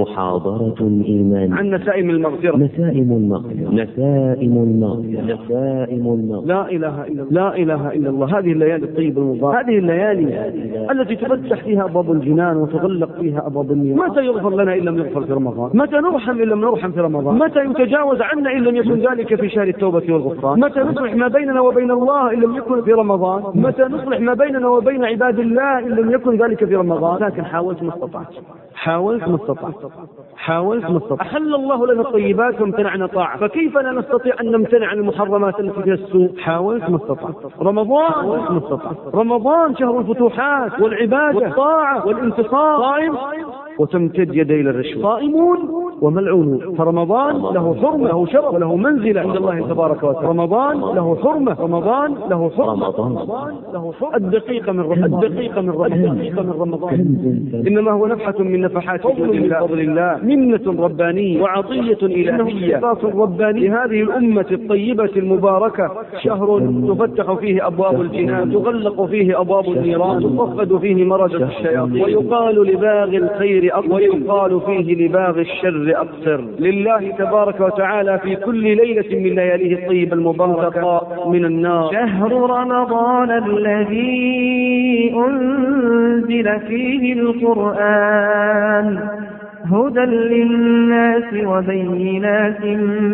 محاضرة الإيمان عن نسائم المغفرة. نسائم المغفرة. نسائم المغفرة. نسائم المغفرة. لا إله إلا الله. لا إله إلا الله. هذه الليالي الطيبة المباركة. هذه الليالي التي تفتح فيها أبواب الجنان وتغلق فيها أبواب النيران. متى يغفر لنا إن لم يغفر في رمضان؟ متى نرحم إن لم نرحم في رمضان؟ متى يتجاوز عنا إن لم يكن ذلك في شهر التوبة والغفران؟ متى نصلح ما بيننا وبين الله إن لم يكن في رمضان؟ متى نصلح ما بيننا وبين عباد الله إن لم يكن ذلك في رمضان؟ لكن حاولت ما استطعت. حاولت ما استطعت. حاولت ما استطعت أحل الله لنا الطيبات وامتنعنا طاعة. فكيف لا نستطيع أن نمتنع عن المحرمات التي فيها السوء؟ حاولت ما استطعت رمضان. حاولت ما استطعت رمضان شهر الفتوحات والعبادة والطاعة. والانتصار. صائم وتمتد يدي للرشوة صائمون وملعونون فرمضان له حرمة له شرف وله منزلة عند الله تبارك وتعالى. رمضان له حرمة رمضان له حرمة. رمضان. له حرمة. الدقيقة من رمضان. الدقيقة من رمضان. الدقيقة من رمضان. إنما هو نفحة من نفحات فضل من فضل الله. منة ربانية. وعطية إلهية. إنصاف رباني لهذه الأمة الطيبة المباركة شهر تفتح فيه أبواب الجنان تغلق فيه أبواب النيران تصفد فيه مرجة الشياطين. ويقال لباغي الخير أقصر ويقال فيه لباغي الشر أقصر لله تبارك وتعالى في كل ليلة من لياليه الطيبة المباركة من النار. شهر رمضان الذي أنزل فيه القرآن. هدى للناس وبينات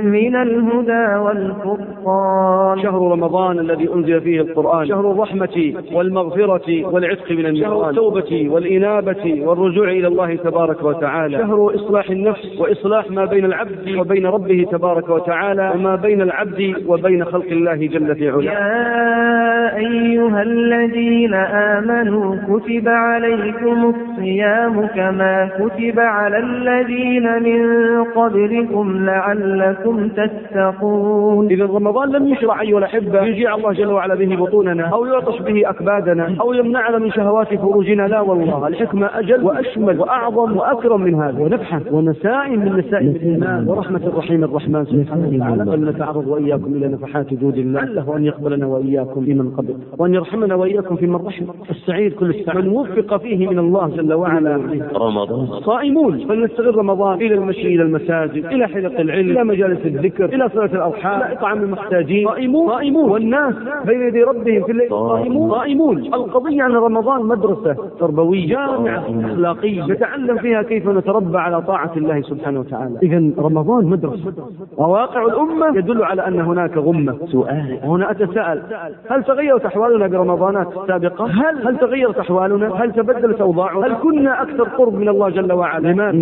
من الهدى والفرقان. شهر رمضان الذي أنزل فيه القرآن. شهر الرحمة والمغفرة والعتق من النيران شهر التوبة والإنابة والرجوع إلى الله تبارك وتعالى. شهر إصلاح النفس. وإصلاح ما بين العبد وبين ربه تبارك وتعالى. وما بين العبد وبين خلق الله جل في علاه. يا أيها الذين آمنوا كتب عليكم الصيام كما كتب على الذين من قبلكم لعلكم تتقون. إذا رمضان لم يشرع أيها الأحبة يجيع الله جل وعلا به بطوننا أو يعطش به أكبادنا أو يمنعنا من شهوات فروجنا لا والله الحكمة أجل وأشمل وأعظم وأكرم من هذا. ونفحة ونسائم من نسائم الإيمان ورحمة الرحيم الرحمن. سبحانه وتعالى. فلنتعرض وإياكم إلى نفحات جود الله. لعله أن يقبلنا وإياكم في من قبل. وأن يرحمنا وإياكم في من رحم السعيد كل السعيد. من وفق فيه من الله جل وعلا. رمضان. صائمون. فلنستغل رمضان إلى المشي إلى المساجد إلى حلق العلم إلى مجالس الذكر إلى صلاة الارحام إلى إطعام المحتاجين. صائمون صائمون والناس بين يدي ربهم في الليل. صائمون صائمون القضية ان رمضان مدرسة تربوية. جامعة أخلاقية. نتعلم فيها كيف نتربى على طاعة الله سبحانه وتعالى. إذا رمضان مدرسة. وواقع الأمة يدل على أن هناك غمة. سؤال. وهنا أتساءل. هل تغيرت أحوالنا برمضانات سابقة؟ هل؟ هل تغيرت أحوالنا؟ هل تبدلت أوضاعنا؟ هل كنا أكثر قرب من الله جل وعلا؟ لماذا؟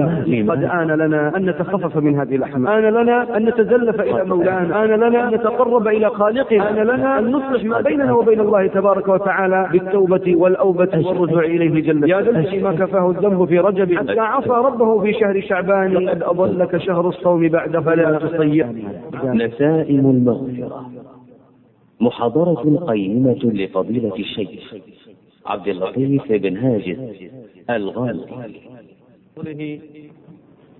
قد آن لنا أن نتخفف من هذه الأحمال. آن لنا أن نتزلف إلى مولانا. آن لنا أن نتقرب إلى خالقنا. آن لنا أن نصلح ما بيننا وبين الله تبارك وتعالى بالتوبة والأوبة والرجوع إليه جل يا الذي ما كفاه الذنب في رجب. حتى عصى ربه في شهر شعبان. لقد أضلك شهر الصوم بعد فلا تصيح نسائم المغفرة. محاضرة قيمة لفضيلة الشيخ عبد اللطيف بن هاجس الغالي. فضله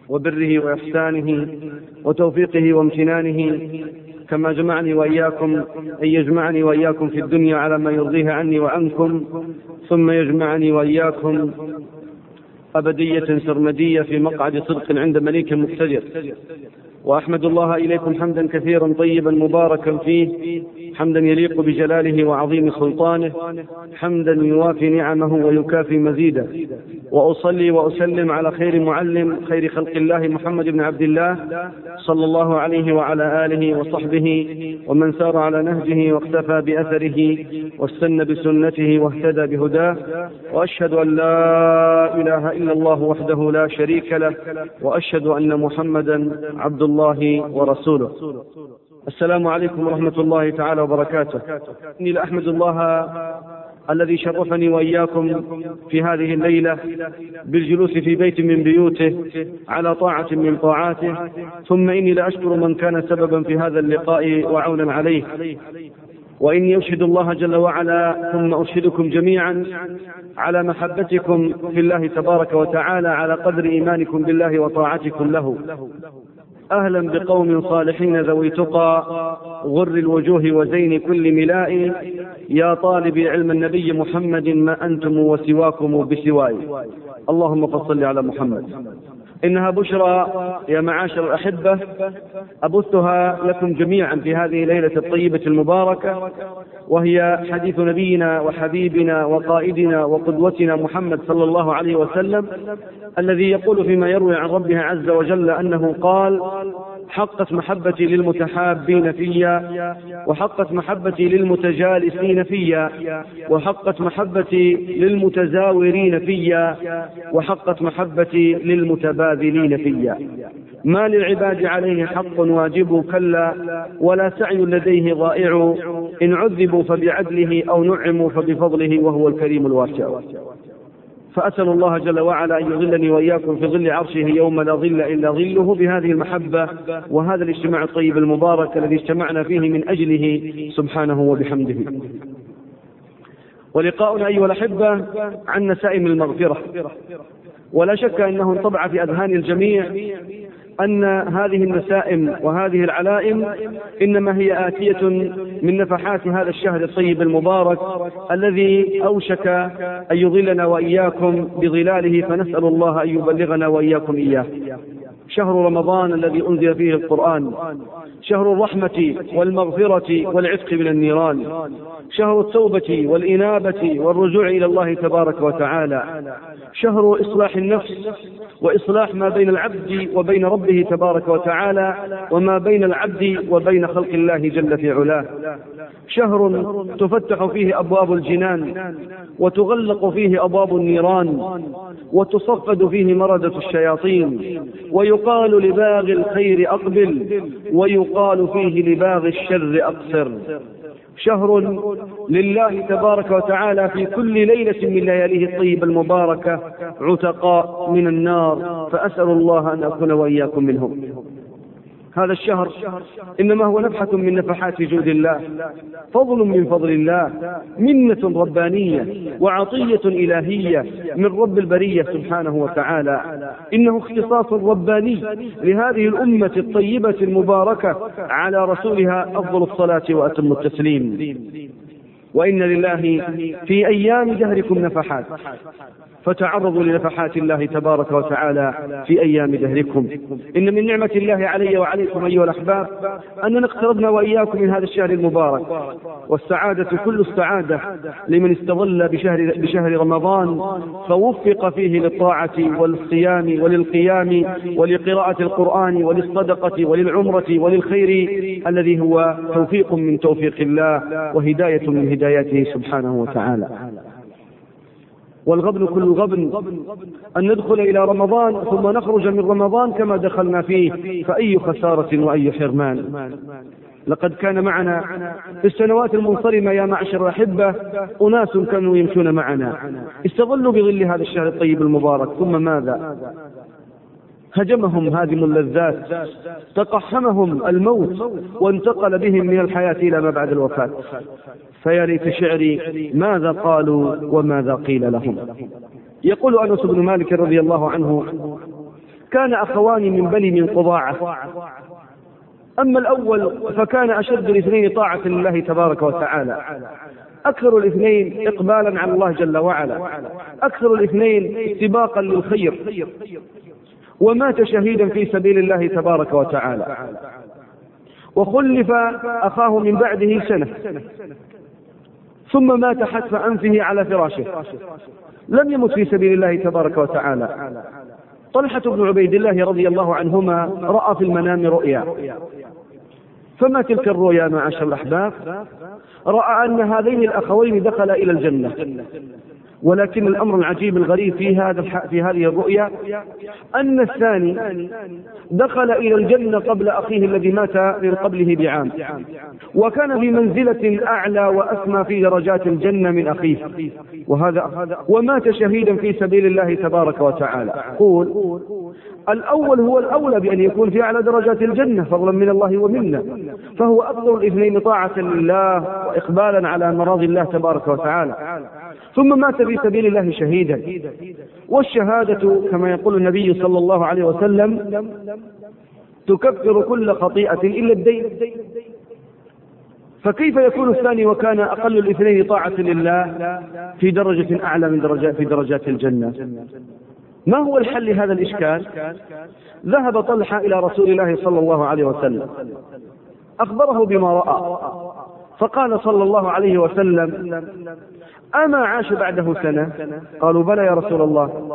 وبره وإحسانه وتوفيقه وامتنانه كما جمعني وإياكم أن يجمعني وإياكم في الدنيا على ما يرضيه عني وعنكم ثم يجمعني وإياكم أبدية سرمدية في مقعد صدق عند مليك مقتدر. وأحمد الله إليكم حمدا كثيرا طيبا مباركا فيه حمدا يليق بجلاله وعظيم سلطانه حمدا يوافي نعمه ويكافي مزيده. وأصلي وأسلم على خير معلم خير خلق الله محمد بن عبد الله صلى الله عليه وعلى آله وصحبه ومن سار على نهجه واقتفى بأثره واستنى بسنته واهتدى بهداه وأشهد أن لا إله إلا الله وحده لا شريك له وأشهد أن محمدا عبد الله ورسوله. السلام عليكم ورحمة الله تعالى وبركاته. إني لأحمد الله الذي شرفني وإياكم في هذه الليلة بالجلوس في بيت من بيوته على طاعة من طاعاته ثم إني لأشكر من كان سببا في هذا اللقاء وعونا عليه. وإني أشهد الله جل وعلا ثم أشهدكم جميعا على محبتكم في الله تبارك وتعالى على قدر إيمانكم بالله وطاعتكم له. أهلا بقوم صالحين ذوي تقى غر الوجوه وزين كل ملاء. يا طالب علم النبي محمد ما أنتم وسواكم بسواي. اللهم فصل على محمد. إنها بشرى يا معاشر الأحبة. أبثها لكم جميعا في هذه الليلة الطيبة المباركة وهي حديث نبينا وحبيبنا وقائدنا وقدوتنا محمد صلى الله عليه وسلم الذي يقول فيما يروي عن ربه عز وجل أنه قال حقت محبتي للمتحابين فيا وحقت محبتي للمتجالسين فيا وحقت محبتي للمتزاورين فيا وحقت محبتي للمتباذلين فيا. ما للعباد عليه حق واجب كلا ولا سعي لديه ضائع. إن عذبوا فبعدله أو نعموا فبفضله وهو الكريم الواسع. فأسأل الله جل وعلا أن يظلني وإياكم في ظل عرشه يوم لا ظل إلا ظله بهذه المحبة وهذا الاجتماع الطيب المبارك الذي اجتمعنا فيه من أجله سبحانه وبحمده. ولقاؤنا أيها الأحبة عن نسائم المغفرة. ولا شك أنه انطبع في أذهان الجميع أن هذه النسائم وهذه العلائم إنما هي آتية من نفحات هذا الشهر الطيب المبارك الذي أوشك أن يظلنا وإياكم بظلاله فنسأل الله أن يبلغنا وإياكم إياه. شهر رمضان الذي أنزل فيه القرآن شهر الرحمة والمغفرة والعتق من النيران شهر التوبة والإنابة والرجوع إلى الله تبارك وتعالى شهر إصلاح النفس وإصلاح ما بين العبد وبين ربه تبارك وتعالى وما بين العبد وبين خلق الله جل في علاه. شهر تفتح فيه أبواب الجنان وتغلق فيه أبواب النيران وتصفد فيه مردة الشياطين ويقال لباغ الخير أقبل ويقال فيه لباغ الشر أقصر. شهر لله تبارك وتعالى في كل ليلة من لياليه الطيبة المباركة عتقاء من النار فأسأل الله أن أكون وإياكم منهم. هذا الشهر إنما هو نفحة من نفحات جود الله فضل من فضل الله منة ربانية وعطية إلهية من رب البرية سبحانه وتعالى. إنه اختصاص رباني لهذه الأمة الطيبة المباركة على رسولها أفضل الصلاة وأتم التسليم. وإن لله في أيام دهركم نفحات. فتعرضوا لنفحات الله تبارك وتعالى في أيام دهركم. إن من نعمة الله علي وعليكم أيها الأحباب أننا اقتربنا وإياكم من هذا الشهر المبارك. والسعادة كل السعادة لمن استظل بشهر, بشهر رمضان فوفق فيه للطاعة والصيام وللقيام ولقراءة القرآن وللصدقة وللعمرة وللخير الذي هو توفيق من توفيق الله وهداية من هدايته سبحانه وتعالى. والغبن كل غبن. أن ندخل إلى رمضان ثم نخرج من رمضان كما دخلنا فيه. فأي خسارة وأي حرمان. لقد كان معنا في السنوات المنصرمة يا معشر الأحبة أناس كانوا يمشون معنا. استظلوا بظل هذا الشهر الطيب المبارك. ثم ماذا؟ هجمهم هادم اللذات تقحمهم الموت وانتقل بهم من الحياة إلى ما بعد الوفاة. فيا ليت شعري ماذا قالوا وماذا قيل لهم؟ يقول أنس بن مالك رضي الله عنه كان أخوان من بني من قضاعة. أما الأول فكان أشد الاثنين طاعة لله تبارك وتعالى. أكثر الاثنين إقبالا على الله جل وعلا. أكثر الاثنين سباقا للخير. ومات شهيدا في سبيل الله تبارك وتعالى. وخلف أخاه من بعده سنة. ثم مات حتف أنفه على فراشه. لم يمت في سبيل الله تبارك وتعالى. طلحة بن عبيد الله رضي الله عنهما رأى في المنام رؤيا. فما تلك الرؤيا معاشر الأحباب؟ رأى أن هذين الأخوين دخلا إلى الجنة. ولكن الأمر العجيب الغريب في هذا في هذه الرؤيا أن الثاني دخل إلى الجنة قبل أخيه الذي مات من قبله بعام وكان في منزلة أعلى وأسمى في درجات الجنة من أخيه. وهذا ومات شهيدا في سبيل الله تبارك وتعالى. قول الأول هو الأولى بأن يكون في أعلى درجات الجنة فضلا من الله ومنا. فهو أفضل الاثنين طاعة لله وإقبالا على مراضي الله تبارك وتعالى. ثم مات في سبيل الله شهيدا. والشهادة كما يقول النبي صلى الله عليه وسلم تكفر كل خطيئة إلا الدين. فكيف يكون الثاني وكان أقل الاثنين طاعة لله في درجة أعلى من درجات في درجات الجنة؟ ما هو الحل لهذا الإشكال؟ ذهب طلحة إلى رسول الله صلى الله عليه وسلم. أخبره بما رأى. فقال صلى الله عليه وسلم أما عاش بعده سنة؟ قالوا بلى يا رسول الله.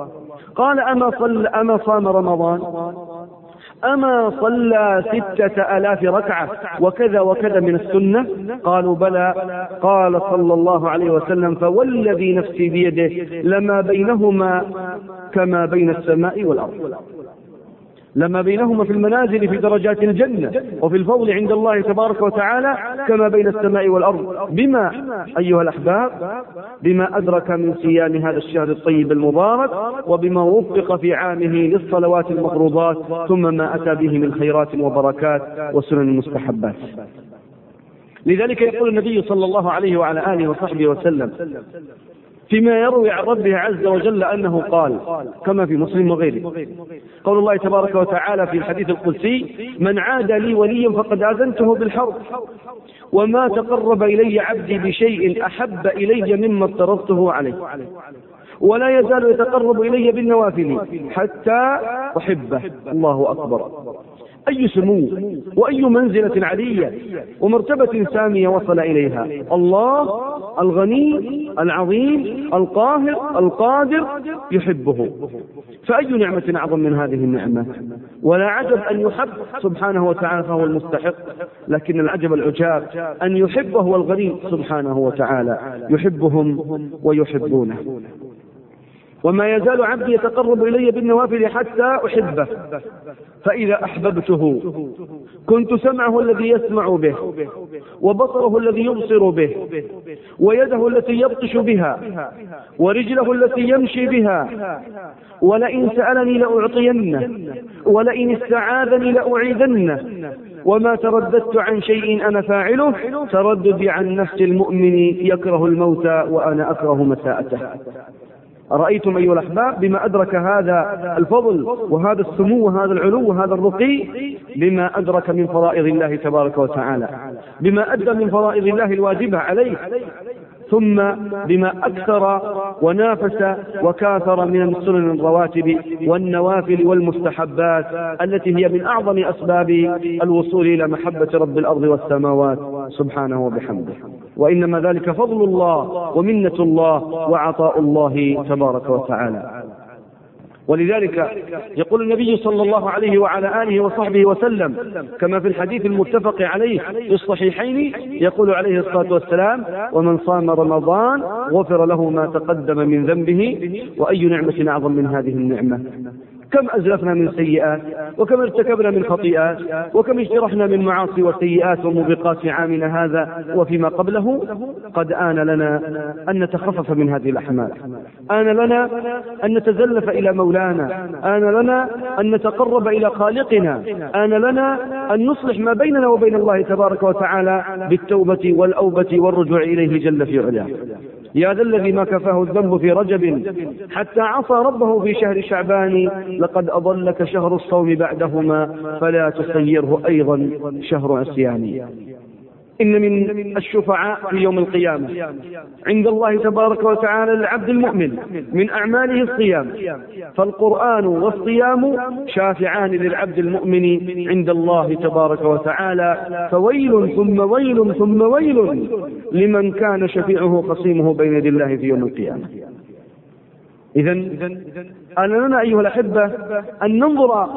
قال أما صل أما صام رمضان؟ أما صلى ستة آلاف ركعة وكذا وكذا من السنة؟ قالوا بلى. قال صلى الله عليه وسلم فوالذي نفسي بيده لما بينهما كما بين السماء والأرض. لما بينهما في المنازل في درجات الجنة وفي الفضل عند الله تبارك وتعالى كما بين السماء والأرض. بما أيها الأحباب بما أدرك من صيام هذا الشهر الطيب المبارك وبما وفق في عامه للصلوات المفروضات ثم ما أتى به من خيرات وبركات وسنن المستحبات لذلك يقول النبي صلى الله عليه وعلى آله وصحبه وسلم فيما يروي عن ربه عز وجل أنه قال كما في مسلم وغيره. قول الله تبارك وتعالى في الحديث القدسي من عاد لي وليا فقد آذنته بالحرب. وما تقرب إلي عبدي بشيء أحب إلي مما افترضته عليه. ولا يزال يتقرب إلي بالنوافل حتى أحبه. الله أكبر. أي سمو وأي منزلة علية ومرتبة سامية وصل إليها. الله الغني العظيم القاهر القادر يحبه. فأي نعمة أعظم من هذه النعمة؟ ولا عجب أن يحب سبحانه وتعالى فهو المستحق لكن العجب العجاب أن يحبه الغني سبحانه وتعالى. يحبهم ويحبونه. وما يزال عبدي يتقرب إلي بالنوافل حتى أحبه. فإذا أحببته كنت سمعه الذي يسمع به وبصره الذي يبصر به ويده التي يبطش بها ورجله التي يمشي بها ولئن سألني لأعطينه ولئن استعاذني لأعيذنه وما ترددت عن شيء أنا فاعله ترددي عن نفس المؤمن يكره الموت وأنا أكره مساءته. أرأيتم أيها الأحباب بما أدرك هذا الفضل وهذا السمو وهذا العلو وهذا الرقي بما أدرك من فرائض الله تبارك وتعالى بما أدى من فرائض الله الواجبة عليه. ثم بما أكثر ونافس وكاثر من السنن الرواتب والنوافل والمستحبات التي هي من أعظم أسباب الوصول إلى محبة رب الأرض والسماوات سبحانه وبحمده. وإنما ذلك فضل الله ومنة الله وعطاء الله تبارك وتعالى. ولذلك يقول النبي صلى الله عليه وعلى آله وصحبه وسلم كما في الحديث المتفق عليه في الصحيحين يقول عليه الصلاة والسلام ومن صام رمضان غفر له ما تقدم من ذنبه وأي نعمة أعظم من هذه النعمة؟ كم أزلفنا من سيئات وكم ارتكبنا من خطيئات وكم اجترحنا من معاصي وسيئات وموبقات عامنا هذا وفيما قبله قد آن لنا أن نتخفف من هذه الأحمال. آن لنا أن نتزلف إلى مولانا. آن لنا أن نتقرب إلى خالقنا. آن لنا أن نصلح ما بيننا وبين الله تبارك وتعالى بالتوبة والأوبة والرجوع إليه جل في علاه. يا ذا الذي ما كفاه الذنب في رجب حتى عصى ربه في شهر شعبان لقد أضلك شهر الصوم بعدهما فلا تصيره أيضا شهر عصيان. إن من الشفعاء في يوم القيامة. عند الله تبارك وتعالى للعبد المؤمن من أعماله الصيام. فالقرآن والصيام شافعان للعبد المؤمن عند الله تبارك وتعالى. فويل ثم ويل ثم ويل لمن كان شفيعه خصيمه بين يدي الله في يوم القيامة. إذا أن لنا أيها الأحبة أن ننظر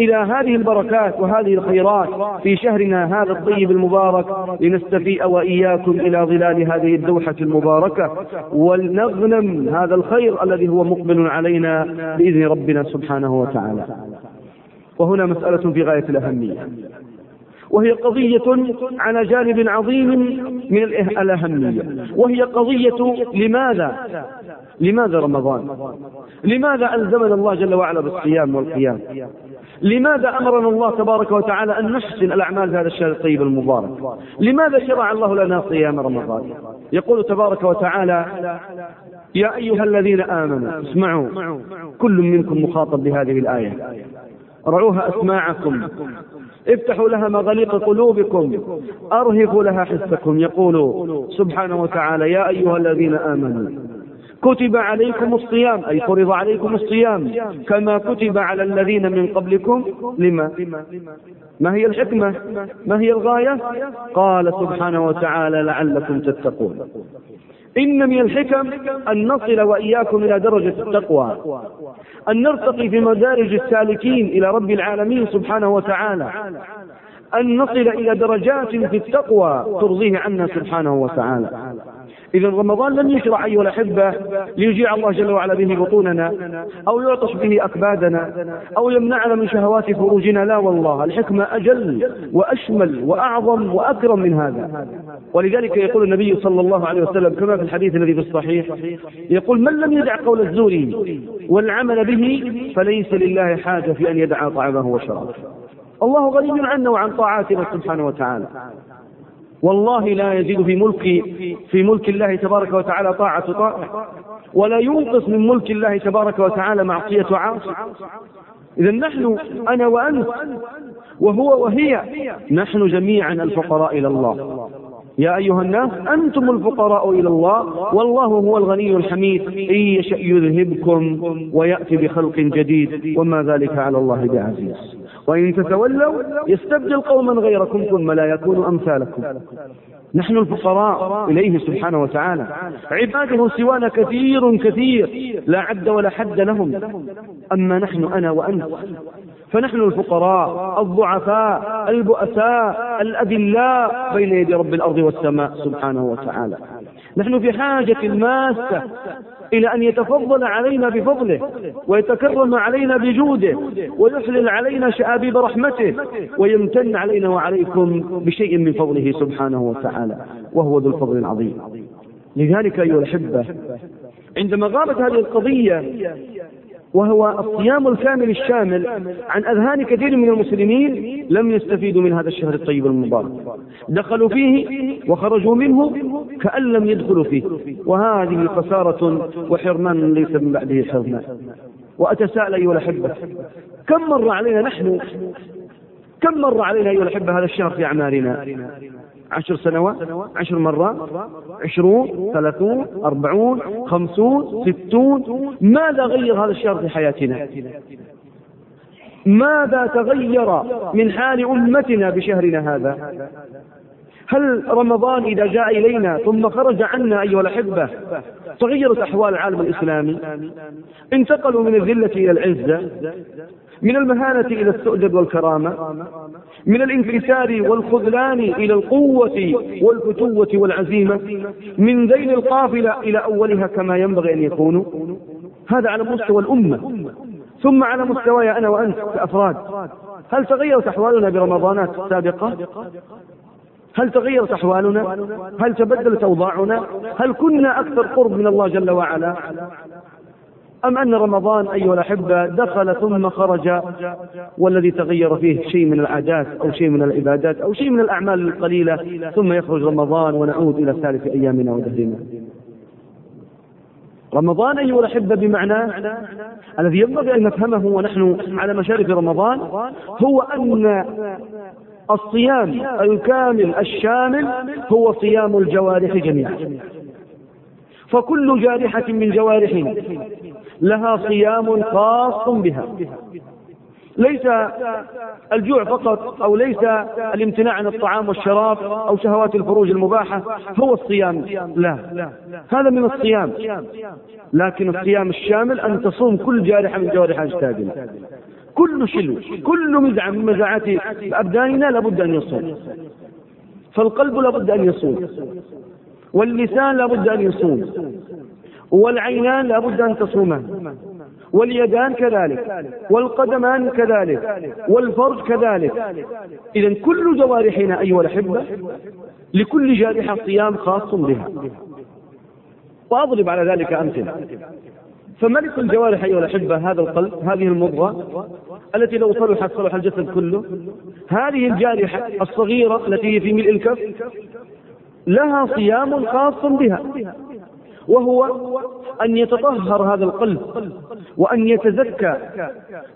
إلى هذه البركات وهذه الخيرات في شهرنا هذا الطيب المبارك لنستفيء وإياكم إلى ظلال هذه الدوحة المباركة ولنغنم هذا الخير الذي هو مقبل علينا بإذن ربنا سبحانه وتعالى. وهنا مسألة في غاية الأهمية. وهي قضية على جانب عظيم من الأهمية. وهي قضية لماذا لماذا رمضان؟ لماذا ألزمنا الله جل وعلا بالصيام والقيام؟ لماذا أمرنا الله تبارك وتعالى أن نحسن الأعمال في هذا الشهر الطيب المبارك؟ لماذا شرع الله لنا صيام رمضان؟ يقول تبارك وتعالى يا أيها الذين آمنوا اسمعوا كل منكم مخاطب بهذه الآية. رعوها أسماعكم. افتحوا لها مغاليق قلوبكم. أرهفوا لها حسكم. يقول سبحانه وتعالى يا أيها الذين آمنوا كتب عليكم الصيام أي فرض عليكم الصيام كما كتب على الذين من قبلكم. لما؟ ما هي الحكمة؟ ما هي الغاية؟ قال سبحانه وتعالى لعلكم تتقون. إن من الحكم أن نصل وإياكم إلى درجة التقوى أن نرتقي في مدارج السالكين إلى رب العالمين سبحانه وتعالى أن نصل إلى درجات في التقوى ترضيه عنا سبحانه وتعالى. إذا رمضان لم يشرع أيها الأحبة ليجيع الله جل وعلا به بطوننا أو يعطش به أكبادنا أو يمنعنا من شهوات فروجنا. لا والله الحكمة أجل وأشمل وأعظم وأكرم من هذا. ولذلك يقول النبي صلى الله عليه وسلم كما في الحديث الذي في الصحيح يقول من لم يدع قول الزور والعمل به فليس لله حاجة في أن يدع طعامه وشرابه. الله غني عنا وعن طاعاتنا سبحانه وتعالى. والله لا يزيد في ملك في ملك الله تبارك وتعالى طاعة طائع ولا ينقص من ملك الله تبارك وتعالى معصية عاصي إذا نحن أنا وأنت وهو وهي نحن جميعا الفقراء إلى الله. يا أيها الناس أنتم الفقراء إلى الله. والله هو الغني الحميد. إن يشأ يذهبكم ويأتي بخلق جديد. وما ذلك على الله بعزيز. وإن تتولوا يستبدل قوما غيركم ثم لا يكونوا أمثالكم. نحن الفقراء إليه سبحانه وتعالى. عباده سوانا كثير كثير. لا عد ولا حد لهم. أما نحن أنا وأنت. فنحن الفقراء الضعفاء البؤساء الأذلاء بين يدي رب الأرض والسماء سبحانه وتعالى. نحن في حاجة ماسة. إلى أن يتفضل علينا بفضله ويتكرم علينا بجوده ويحلل علينا شآبيب رحمته ويمتن علينا وعليكم بشيء من فضله سبحانه وتعالى وهو ذو الفضل العظيم. لذلك أيها الأحبة عندما غابت هذه القضية وهو الصيام الكامل الشامل عن أذهان كثير من المسلمين لم يستفيدوا من هذا الشهر الطيب المبارك. دخلوا فيه وخرجوا منه كأن لم يدخلوا فيه. وهذه خسارة وحرمان ليس من بعده حرمان. وأتساءل أيها الأحبة كم مر علينا نحن؟ كم مر علينا أيها الأحبة هذا الشهر في أعمالنا؟ عشر سنوات عشر مرات عشرون ثلاثون أربعون خمسون ستون. ماذا غير هذا الشهر في حياتنا؟ ماذا تغير من حال أمتنا بشهرنا هذا؟ هل رمضان إذا جاء إلينا ثم خرج عنا أيها الأحبة تغيرت أحوال العالم الإسلامي؟ انتقلوا من الذلة إلى العزة؟ من المهانة إلى السؤدد والكرامة من الانكسار والخذلان إلى القوة والفتوة والعزيمة من ذيل القافلة إلى أولها كما ينبغي أن يكونوا. هذا على مستوى الأمة. ثم على مستواي أنا وأنت كأفراد. هل تغيرت أحوالنا برمضانات سابقة؟ هل تغيرت أحوالنا؟ هل تبدلت أوضاعنا؟ هل كنا أكثر قرب من الله جل وعلا؟ أم أن رمضان أيها الأحبة دخل ثم خرج والذي تغير فيه شيء من العادات أو شيء من العبادات أو شيء من الأعمال القليلة ثم يخرج رمضان ونعود إلى ثالث أيامنا ودهرنا رمضان أيها الأحبة بمعنى الذي ينبغي أن نفهمه ونحن على مشارف رمضان هو أن الصيام الكامل الشامل هو صيام الجوارح جميعا. فكل جارحة من جوارحنا لها صيام خاص بها. ليس الجوع فقط أو ليس الامتناع عن الطعام والشراب أو شهوات الفروج المباحة هو الصيام. لا. هذا من الصيام. لكن الصيام الشامل أن تصوم كل جارحة من جوارح أجسادنا. كل شلو كل مزعه من مزعات أبداننا لابد أن يصوم. فالقلب لابد أن يصوم. واللسان لابد أن يصوم. والعينان لابد أن تصومان. واليدان كذلك. والقدمان كذلك. والفرج كذلك. اذا كل جوارحنا أيها الأحبة لكل جارحة صيام خاص بها. وأضرب على ذلك أمثلة. فملك الجوارح أيها الأحبة هذا القلب هذه المضغة التي لو صلحت صلح الجسد كله هذه الجارحة الصغيرة التي هي في ملء الكف لها صيام خاص بها. وهو أن يتطهر هذا القلب وأن يتزكى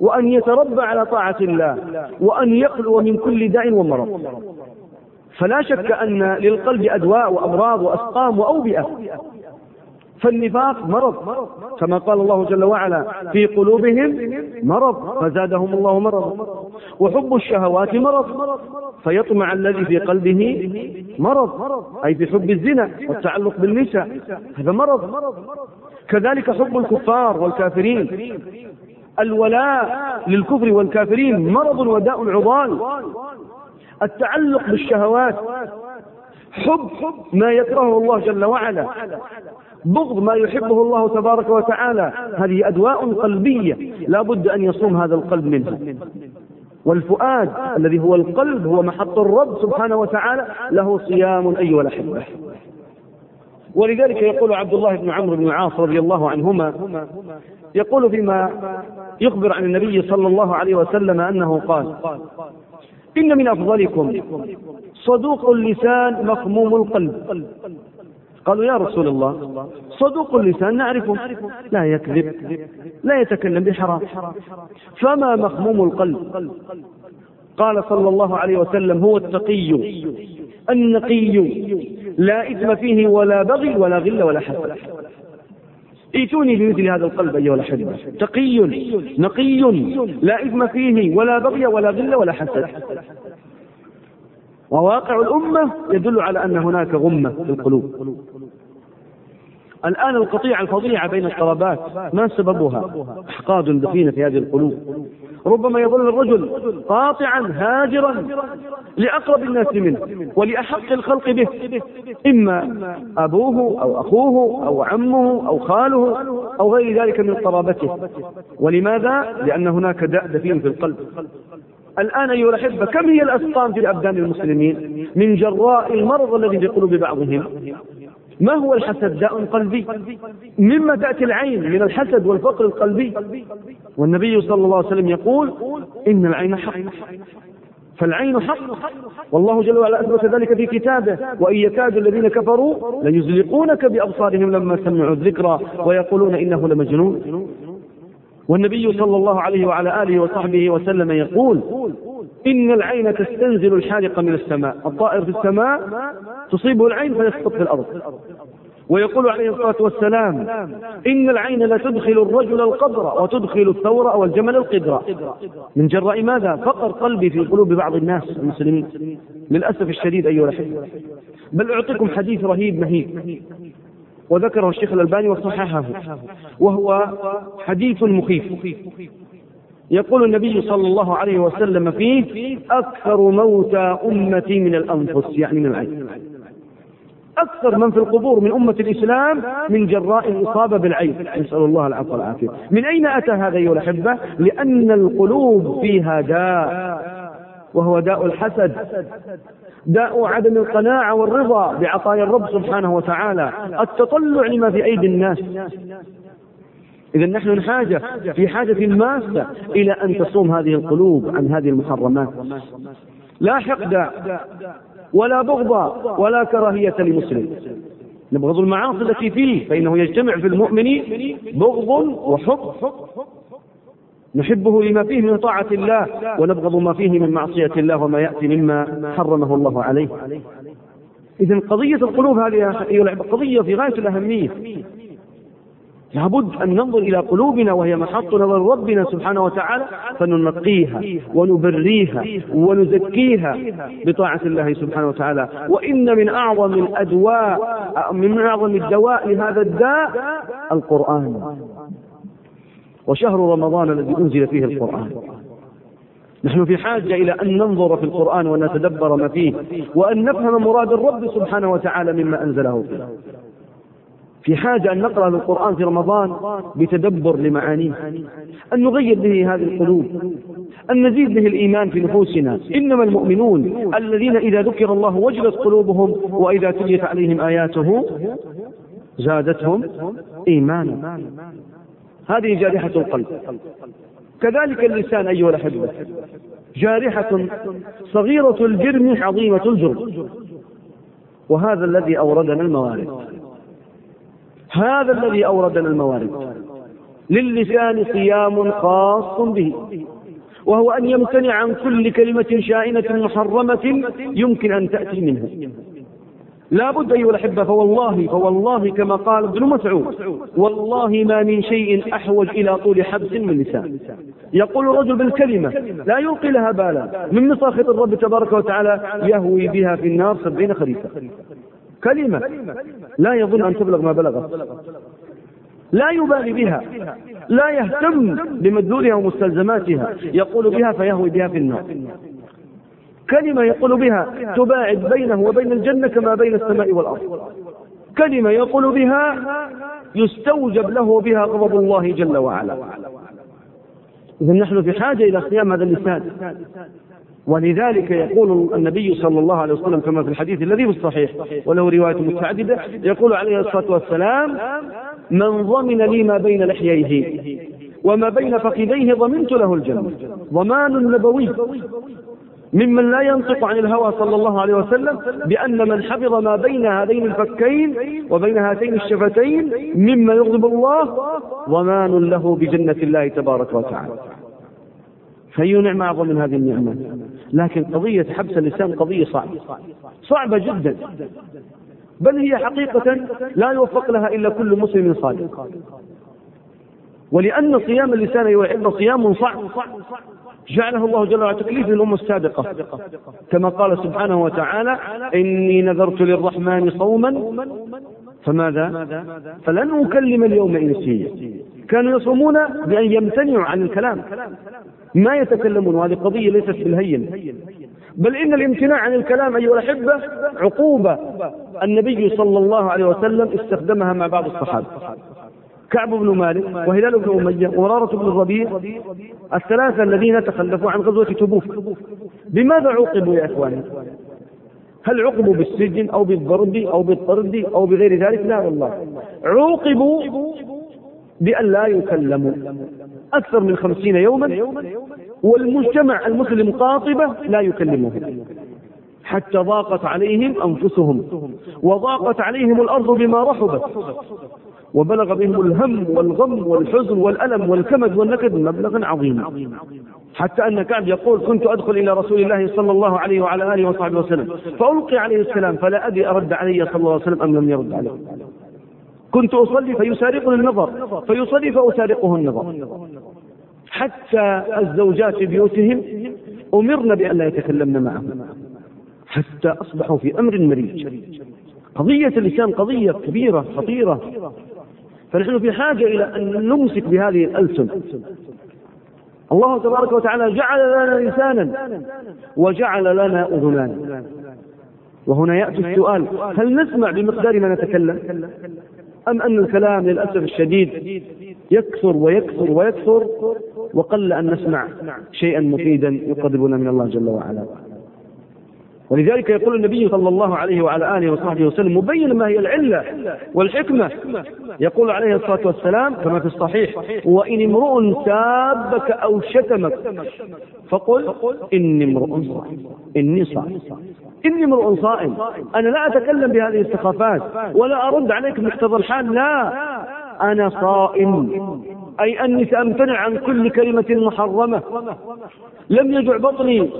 وأن يتربى على طاعة الله وأن يخلو من كل داء ومرض. فلا شك أن للقلب أدواء وأمراض وأسقام وأوبئة. فالنفاق مرض. كما قال الله جل وعلا في قلوبهم مرض. فزادهم الله مرضا وحب الشهوات مرض. فيطمع الذي في قلبه مرض. أي في حب الزنا والتعلق بالنساء. هذا مرض. كذلك حب الكفار والكافرين. الولاء للكفر والكافرين مرض وداء عضال. التعلق بالشهوات. حب ما يكرهه الله جل وعلا. بغض ما يحبه الله تبارك وتعالى. هذه أدواء قلبية. لا بد أن يصوم هذا القلب منها. والفؤاد الذي هو القلب هو محط الرب سبحانه وتعالى له صيام أيها الأحبة. ولذلك يقول عبد الله بن عمرو بن العاص رضي الله عنهما يقول فيما يخبر عن النبي صلى الله عليه وسلم أنه قال إن من أفضلكم صدوق اللسان مخموم القلب. قالوا يا رسول الله صدوق اللسان نعرفه لا يكذب لا يتكلم بحرام. فما مخموم القلب؟ قال صلى الله عليه وسلم هو التقي النقي لا إثم فيه ولا بغي ولا غل ولا حسد. ائتوني بمثل هذا القلب أيها الأحبة. تقي نقي لا إثم فيه ولا بغي ولا غل ولا حسد. وواقع الأمة يدل على أن هناك غمة في القلوب. الآن القطيعة الفظيعة بين الطلبات ما سببها؟ أحقاد دفينة في هذه القلوب. ربما يظل الرجل قاطعا هاجرا لأقرب الناس منه ولأحق الخلق به. إما أبوه أو أخوه أو عمه أو خاله أو غير ذلك من قرابته ولماذا؟ لأن هناك داء دفين في القلب. الآن أيها الأحبة كم هي الأسقام في أبدان المسلمين؟ من جراء المرض الذي في قلوب بعضهم. ما هو الحسد؟ داء قلبي. مما تأتي العين من الحسد والفقر القلبي. والنبي صلى الله عليه وسلم يقول إن العين حق. فالعين حق. والله جل وعلا أثبت ذلك في كتابه. وإن يكاد الذين كفروا ليزلقونك بأبصارهم لما سمعوا الذكرى ويقولون إنه لمجنون. والنبي صلى الله عليه وعلى آله وصحبه وسلم يقول إن العين تستنزل الحالق من السماء الطائر في السماء تصيبه العين فيسقط في الأرض. ويقول عليه الصلاة والسلام إن العين لتدخل الرجل القبر وتدخل الثور والجمل القدر من جراء ماذا؟ فقر قلبي في قلوب بعض الناس المسلمين للأسف الشديد أيها الأحبة بل أعطيكم حديث رهيب مهيب. وذكره الشيخ الألباني وصححه وهو حديث مخيف. يقول النبي صلى الله عليه وسلم فيه أكثر موتى أمتي من الأنفس يعني من العين. أكثر من في القبور من أمة الإسلام من جراء الإصابة بالعين. نسأل الله العفو والعافية. من أين أتى هذا أيها الأحبة؟ لأن القلوب فيها داء. وهو داء الحسد داء عدم القناعة والرضا بعطايا الرب سبحانه وتعالى التطلع لما في أيدي الناس. إذا نحن حاجة في حاجة ماسة إلى أن تصوم هذه القلوب عن هذه المحرمات. لا حقد ولا بغض ولا كراهية لمسلم. نبغض المعاصي التي فيه فإنه يجتمع في المؤمن بغض وحب نحبه لما فيه من طاعة الله ونبغض ما فيه من معصية الله وما يأتي مما حرمه الله عليه. إذا قضية القلوب هذه أيها قضية في غاية الأهمية. لابد أن ننظر إلى قلوبنا وهي محط نظر ربنا سبحانه وتعالى فننقيها ونبريها ونزكيها بطاعة الله سبحانه وتعالى. وإن من أعظم الأدواء من أعظم الدواء لهذا الداء القرآن. وشهر رمضان الذي أنزل فيه القرآن. نحن في حاجة إلى أن ننظر في القرآن ونتدبر ما فيه وأن نفهم مراد الرب سبحانه وتعالى مما أنزله. فيه في حاجة أن نقرأ القرآن في رمضان بتدبر لمعانيه أن نغير به هذه القلوب أن نزيد به الإيمان في نفوسنا. إنما المؤمنون الذين إذا ذكر الله وجلت قلوبهم وإذا تليت عليهم آياته زادتهم إيمانا. هذه جارحة القلب. كذلك اللسان أيها الأحبة. جارحة صغيرة الجرم عظيمة الجرم. وهذا الذي أوردنا الموارد. هذا الذي أوردنا الموارد. للسان صيام خاص به. وهو أن يمتنع عن كل كلمة شائنة محرمة يمكن أن تأتي منه. لا بد أيها الأحبة فوالله فوالله كما قال ابن مسعود والله ما من شيء أحوج إلى طول حبس من لسان. يقول الرجل بالكلمة لا يلقي لها بالا. من مساخط الرب تبارك وتعالى يهوي بها في النار سبعين خريفا كلمة لا يظن أن تبلغ ما بلغت. لا يبالي بها لا يهتم بمدلولها ومستلزماتها. يقول بها فيهوي بها في النار. كلمة يقول بها تباعد بينه وبين الجنة كما بين السماء والأرض. كلمة يقول بها يستوجب له بها غضب الله جل وعلا. إذا نحن في حاجة إلى صيام هذا اللسان. ولذلك يقول النبي صلى الله عليه وسلم كما في الحديث الذي في الصحيح وله رواية متعددة يقول عليه الصلاة والسلام من ضمن لي ما بين لحييه وما بين فخذيه ضمنت له الجنة. ضمان نبوي. ممن لا ينطق عن الهوى صلى الله عليه وسلم بأن من حفظ ما بين هذين الفكين وبين هاتين الشفتين مما يغضب الله ضمان له بجنة الله تبارك وتعالى. فأي نعمة أعظم من هذه النعمة؟ لكن قضية حبس اللسان قضية صعبة. صعبة جدا. بل هي حقيقة لا يوفق لها إلا كل مسلم صادق. ولأن صيام اللسان أيها صيام صعب. جعله الله جل وعلا تكليف للأمة السابقة. كما قال سبحانه وتعالى إني نذرت للرحمن صوما فماذا؟ فلن أكلم اليوم إنسيا. كانوا يصومون بأن يمتنعوا عن الكلام. ما يتكلمون وهذه قضية ليست بالهين. بل إن الامتناع عن الكلام أيها الأحبة عقوبة. النبي صلى الله عليه وسلم استخدمها مع بعض الصحابة. كعب بن مالك وهلال بن أمية ومرارة بن الربيع الثلاثة الذين تخلفوا عن غزوة تبوك. بماذا عوقبوا يا إخواني؟ هل عوقبوا بالسجن أو بالضرب أو بالطرد أو بغير ذلك؟ لا والله. عوقبوا بأن لا يكلموا. أكثر من خمسين يوما والمجتمع المسلم قاطبة لا يكلمهم. حتى ضاقت عليهم أنفسهم. وضاقت عليهم الأرض بما رحبت. وبلغ بهم الهم والغم والحزن والألم والكمد والنكد مبلغا عظيما. حتى أن كعب يقول كنت أدخل إلى رسول الله صلى الله عليه وعلى آله وصحبه وسلم. فألقي عليه السلام فلا أدري أرد علي صلى الله عليه وسلم أم لم يرد عليه. كنت أصلي فيسارقني النظر فيصلي فأسارقه النظر. حتى الزوجات في بيوتهم أمرن بأن لا يتكلمن معه حتى أصبحوا في أمر مريج. قضية اللسان قضية كبيرة خطيرة. فنحن في حاجة إلى أن نمسك بهذه الألسن الله تبارك وتعالى جعل لنا لسانا وجعل لنا أذنان وهنا يأتي السؤال هل نسمع بمقدار ما نتكلم؟ أم أن الكلام للأسف الشديد يكثر ويكثر ويكثر وقل أن نسمع شيئا مفيدا يقربنا من الله جل وعلا؟ ولذلك يقول النبي صلى الله عليه وعلى آله وصحبه وسلم مبينا ما هي العلة والحكمة. يقول عليه الصلاة والسلام كما في الصحيح وإن امرؤ سابك أو شتمك فقل إني امرؤ صائم. إني صائم. إني امرؤ صائم. أنا لا أتكلم بهذه السخافات ولا أرد عليك بمقتضى الحال لا. أنا صائم. أي أني سأمتنع عن كل كلمة محرمة. لم يجع بطني.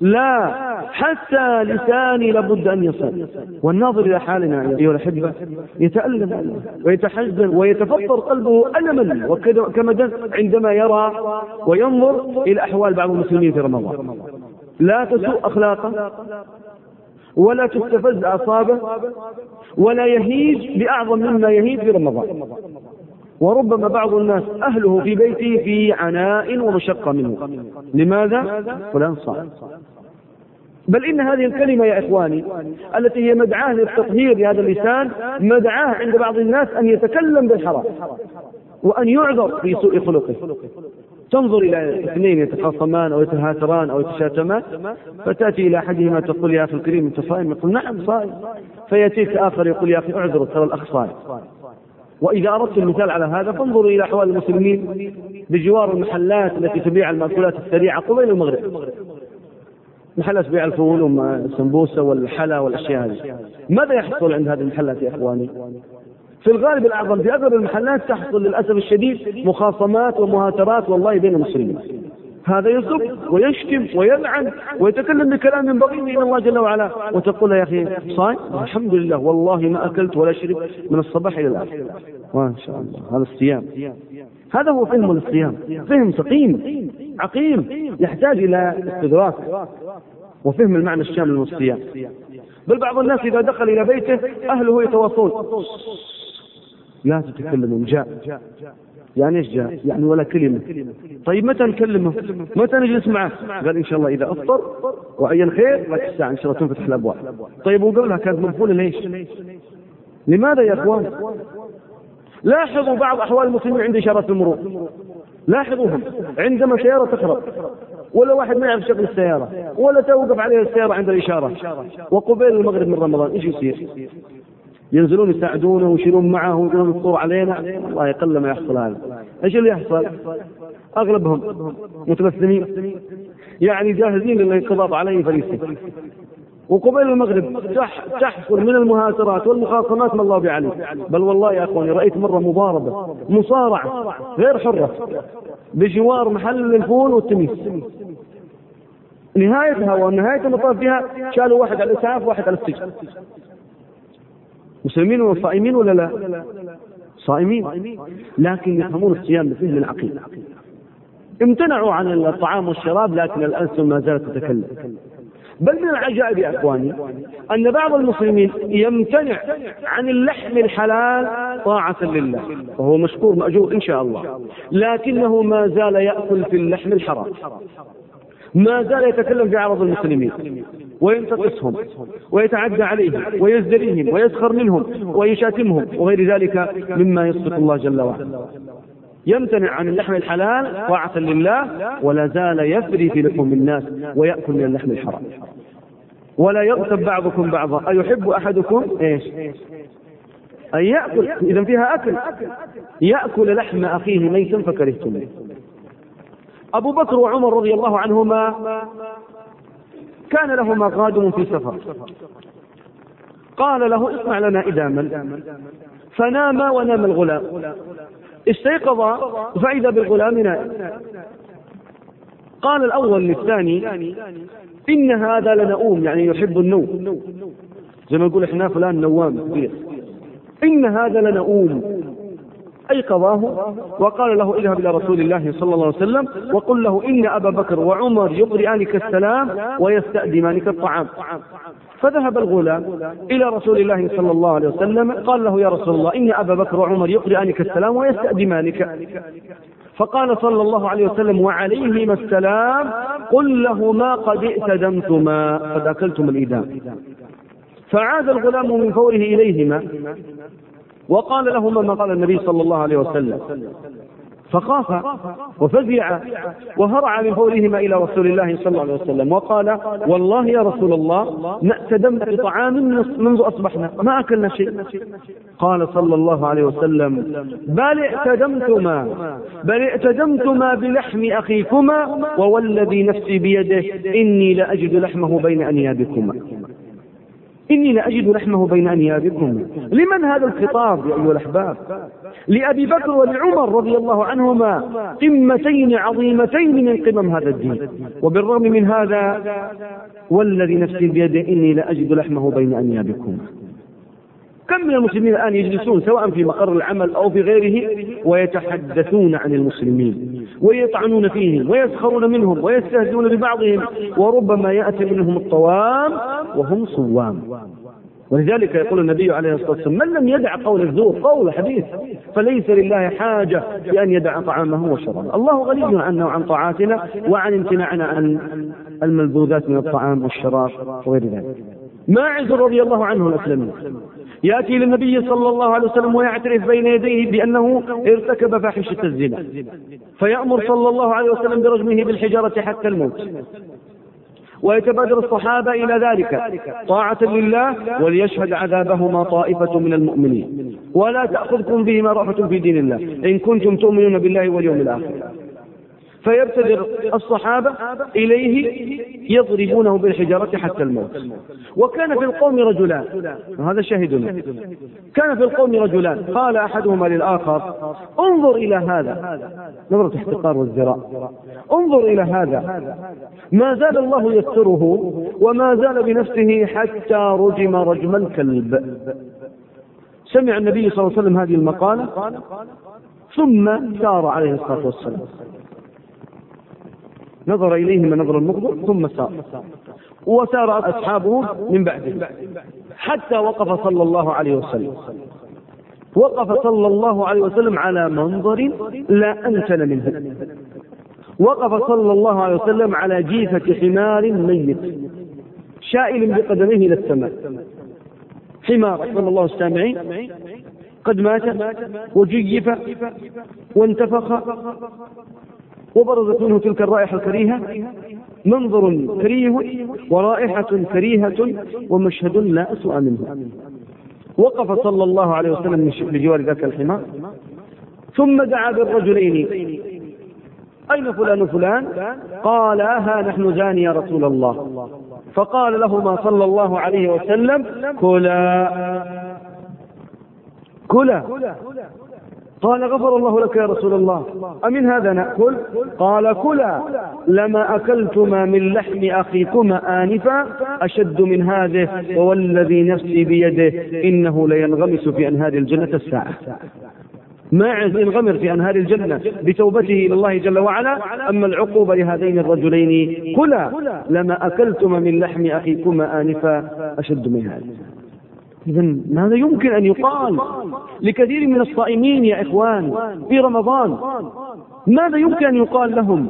لا حتى لساني لابد أن يصل. والناظر إلى حالنا أيها الأحبة يتألم ويتحزن ويتفطر قلبه ألما وكمدا عندما يرى وينظر إلى أحوال بعض المسلمين في رمضان. لا تسوء أخلاقه ولا تستفز أعصابه ولا يهيج بأعظم مما يهيج في رمضان. وربما بعض الناس أهله في بيته في عناء ومشقة منه. لماذا؟ فلان صائم بل إن هذه الكلمة يا إخواني التي هي مدعاة للتطهير لهذا اللسان مدعاة عند بعض الناس أن يتكلم بالحرام وأن يعذر في سوء خلقه. تنظر إلى اثنين يتخاصمان أو يتهاتران أو يتشاتمان فتأتي إلى أحدهما تقول يا أخي الكريم أنت صائم؟ يقول نعم صائم. فيأتيك آخر يقول يا أخي اعذر ترى الأخ صائم. وإذا أردت المثال على هذا فانظروا إلى أحوال المسلمين بجوار المحلات التي تبيع المأكولات السريعة قبيل المغرب. محلات بيع الفول والسمبوسة والحلا والأشياء هذه. ماذا يحصل عند هذه المحلات يا إخواني؟ في الغالب الأعظم في أغلب المحلات تحصل للأسف الشديد مخاصمات ومهاترات والله بين المسلمين. هذا يسب ويشتم ويلعن ويتكلم بكلام ينبغي إلى الله جل وعلا. وتقول يا أخي صايم؟ الحمد لله والله ما أكلت ولا شربت من الصباح إلى الآخر. ما شاء الله هذا الصيام. هذا هو فهم الصيام. فهم سقيم عقيم يحتاج إلى استدراك. وفهم المعنى الشامل من الصيام. بل بعض الناس إذا دخل إلى بيته أهله يتواصون لا تتكلمون جاء. يعني إيش جاء؟ يعني ولا كلمة طيب متى نكلمه؟ متى نجلس معه؟ قال إن شاء الله إذا أفطر وعين خير لك الساعة إن شاء الله تنفتح الأبواب طيب وقبلها كانت مقفولة ليش؟ لماذا يا إخوان؟ لاحظوا بعض أحوال المسلمين عند إشارات المرور لاحظوهم عندما سيارة تخرب ولا واحد ما يعرف شغل السيارة ولا توقف عليه السيارة عند الإشارة وقبيل المغرب من رمضان إيش يصير؟ ينزلون يساعدونه ويشيلون معه ويقولون الصور علينا. والله يقل ما يحصل هذا. إيش اللي يحصل؟ أغلبهم متبسمين يعني جاهزين للانقضاض عليه فريسه وقبيل المغرب تحصل من المهاترات والمخاصمات ما الله بعليه بل والله يا أخواني رأيت مرة مضاربة مصارعة غير حرة بجوار محل الفول والتميس. نهايتها ونهايه المطاف فيها شالوا واحد على الإسعاف وواحد على السجن. مسلمين وصائمين ولا لا؟ صائمين. لكن يفهمون الصيام بفهم العقيم امتنعوا عن الطعام والشراب لكن الألسن ما زالت تتكلم. بل من العجائب يا إخواني أن بعض المسلمين يمتنع عن اللحم الحلال طاعة لله. وهو مشكور مأجور إن شاء الله. لكنه ما زال يأكل في اللحم الحرام. ما زال يتكلم في عرض المسلمين وينتقصهم ويتعدى عليهم ويزدريهم ويسخر منهم ويشاتمهم وغير ذلك مما يصدق الله جل وعلا. يمتنع عن اللحم الحلال طاعة لله ولا زال يفري في لحوم الناس ويأكل من اللحم الحرام. ولا يغتب بعضكم بعضا. أيحب أحدكم إيش؟ أن يأكل إذا فيها أكل. يأكل لحم أخيه ميتا فكرهتم أبو بكر وعمر رضي الله عنهما كان لهما قادم في سفر. قال له اصنع لنا إداما. فنام ونام الغلام. استيقظ فإذا بالغلام نائم. قال الأول للثاني إن هذا لنؤوم يعني يحب النوم. زي ما نقول إحنا فلان نوام كبير. إن هذا لنؤوم. أيقظاه وقال له اذهب إلى رسول الله صلى الله عليه وسلم وقل له إن أبا بكر وعمر يقرئانك السلام ويستأدمانك الطعام. فذهب الغلام إلى رسول الله صلى الله عليه وسلم قال له يا رسول الله إن أبا بكر وعمر يقرئانك السلام ويستأدمانك فقال صلى الله عليه وسلم وعليهما السلام قل لهما قد ائتدمتما قد أكلتم الإدام. فعاد الغلام من فوره إليهما. وقال لهما ما قال النبي صلى الله عليه وسلم. فخاف وفزع وهرع من فورهما إلى رسول الله صلى الله عليه وسلم وقال والله يا رسول الله نأتدمنا بطعام منذ أصبحنا ما أكلنا شيء. قال صلى الله عليه وسلم بل اعتدمتما بل اعتدمتما بلحم أخيكما ووالذي نفسي بيده إني لأجد لحمه بين أنيابكما. إني لأجد لحمه بين أنيابكم. لمن هذا الخطاب يا أيها الأحباب؟ لأبي بكر ولعمر رضي الله عنهما قمتين عظيمتين من قمم هذا الدين. وبالرغم من هذا والذي نفسي بيده إني لأجد لحمه بين أنيابكم. كم من المسلمين الآن يجلسون سواء في مقر العمل أو في غيره ويتحدثون عن المسلمين. ويطعنون فيهم ويسخرون منهم ويستهزئون ببعضهم وربما يأتي منهم الطوام وهم صوام. ولذلك يقول النبي عليه الصلاة والسلام من لم يدع قول الزور قول حديث فليس لله حاجة بأن يدع طعامه وشرابه. الله غني عنا وعن طاعاتنا وعن امتناعنا عن الملذوذات من الطعام والشراب وغير ذلك. ماعز رضي الله عنه الأسلمي يأتي للنبي صلى الله عليه وسلم ويعترف بين يديه بأنه ارتكب فاحشة الزنا. فيأمر صلى الله عليه وسلم برجمه بالحجارة حتى الموت. ويتبادر الصحابة إلى ذلك. طاعة لله وليشهد عذابهما طائفة من المؤمنين. ولا تأخذكم بهما رأفة في دين الله. إن كنتم تؤمنون بالله واليوم الآخر. فيبتدر الصحابة إليه يضربونه بالحجارة حتى الموت. وكان في القوم رجلان. وهذا شاهدنا. كان في القوم رجلان. قال أحدهما للآخر انظر إلى هذا. نظرة احتقار والزراء انظر إلى هذا. ما زال الله يستره وما زال بنفسه حتى رجم رجم الكلب. سمع النبي صلى الله عليه وسلم هذه المقالة ثم سار عليه الصلاة والسلام. نظر إليهما نظر المغضب ثم سار. وسار أصحابه من بعده. حتى وقف صلى الله عليه وسلم. وقف صلى الله عليه وسلم على منظر لا أنتن منه. وقف صلى الله عليه وسلم على جيفة حمار ميت. شائل بقدميه إلى السماء. حمار صلى الله السامعين. قد مات وجيف وانتفخ. وبرزت منه تلك الرائحة الكريهة منظر كريه ورائحة كريهة ومشهد لا أسوأ منه. وقف صلى الله عليه وسلم بجوار ذاك الحمار ثم دعا بالرجلين. أين فلان فلان قال ها نحن زاني يا رسول الله. فقال لهما صلى الله عليه وسلم كلا. كلا؟ قال غفر الله لك يا رسول الله. أمن هذا نأكل؟ قال كلا. لما أكلتما من لحم أخيكما آنفا أشد من هذه ووالذي نفسي بيده إنه لينغمس في أنهار الجنة الساعة. ماعز انغمر في أنهار الجنة بتوبته إلى الله جل وعلا؟ أما العقوبة لهذين الرجلين كلا. لما أكلتما من لحم أخيكما آنفا أشد من هذا إذا ماذا يمكن أن يقال لكثير من الصائمين يا إخوان في رمضان؟ ماذا يمكن أن يقال لهم؟